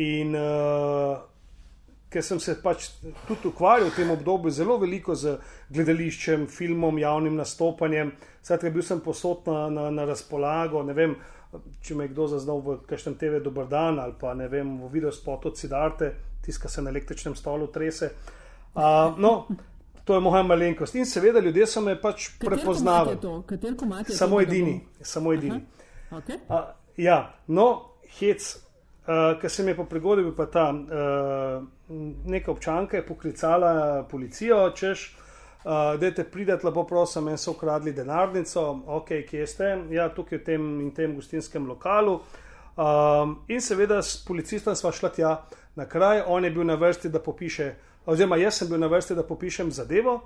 In uh, ker sem se pač tudi ukvarjal v tem obdobju zelo veliko z gledališčem, filmom, javnim nastopanjem, skratka, bil sem posod na, na, na razpolago. Ne vem, če me je kdo zaznal v kažem TV Dobr dan ali pa ne vem, v video spotu Cidarte, tiska se na električnem stolu, trese. Uh, no, to je moja malenkost. In seveda ljudje so me pač prepoznali. Samo edini. Samo edini. Okay. Uh, ja, no, hec. Uh, Ker se mi je po prigodi, pa ta uh, neka občanka poklicala policijo, češ, uh, da te pridete, lepo prosim, meni so ukradli denarnico, ok, kje ste, ja, tukaj v tem in tem gostinskem lokalu. Um, in seveda s policistom sva šla tja na kraj, on je bil na vrsti, da popiše, oziroma jaz sem bil na vrsti, da popišem zadevo.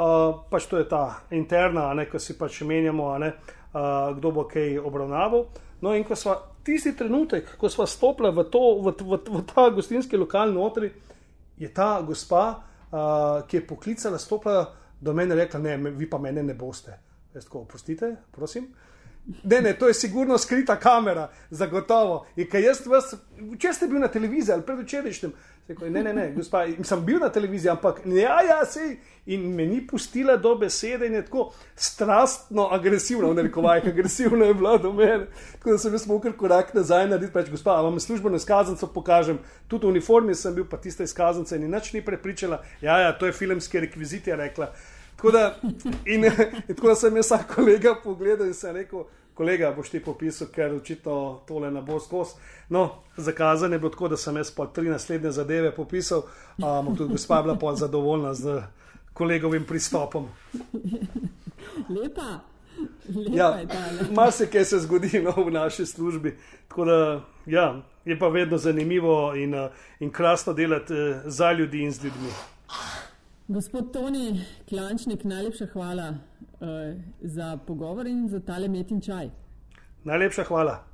Uh, pač to je ta interna, ne, ko si pač menjamo, ne, uh, kdo bo kaj obravnaval. No, in ko smo tisti trenutek, ko smo stopili v, to, v, v, v ta gostinski lokal notri, je ta gospa, uh, ki je poklicala, stopila do mene in rekla: Ne, vi pa mene ne boste. Jaz tako, oprostite, prosim. Ne, ne, to je sigurno skrita kamera, zagotovo. Vas, če ste bili na televiziji ali predvčerajšnjem, ne, ne, ne, gospa, sem bil na televiziji, ampak ja, ja, sej. In me ni pustila do besede in je tako strastno agresivna, v rekovajih, agresivna je bila do mene. Tako da sem jaz mogel korak nazaj narediti, pač gospa, vam službeno izkaznico pokažem, tudi v uniformi sem bil, pa tista izkaznica in nič ni prepričala. Ja, ja, to je filmski rekvizit, je rekla. Tako da, in, in tako da sem jaz vsak kolega pogledal in sem rekel, kolega, boš ti popisal, ker očitno tole ne bo skos. No, zakazane je bilo tako, da sem jaz pa tri naslednje zadeve popisal, ampak tudi gospa bila pa zadovoljna z kolegovim pristopom. Lepa. Ja, Mar se zgodi no, v naši službi. Da, ja, je pa vedno zanimivo in, in krasno delati eh, za ljudi in z ljudmi. Gospod Toni Klančnik, najlepša hvala uh, za pogovor in za tale metin čaj. Najlepša hvala.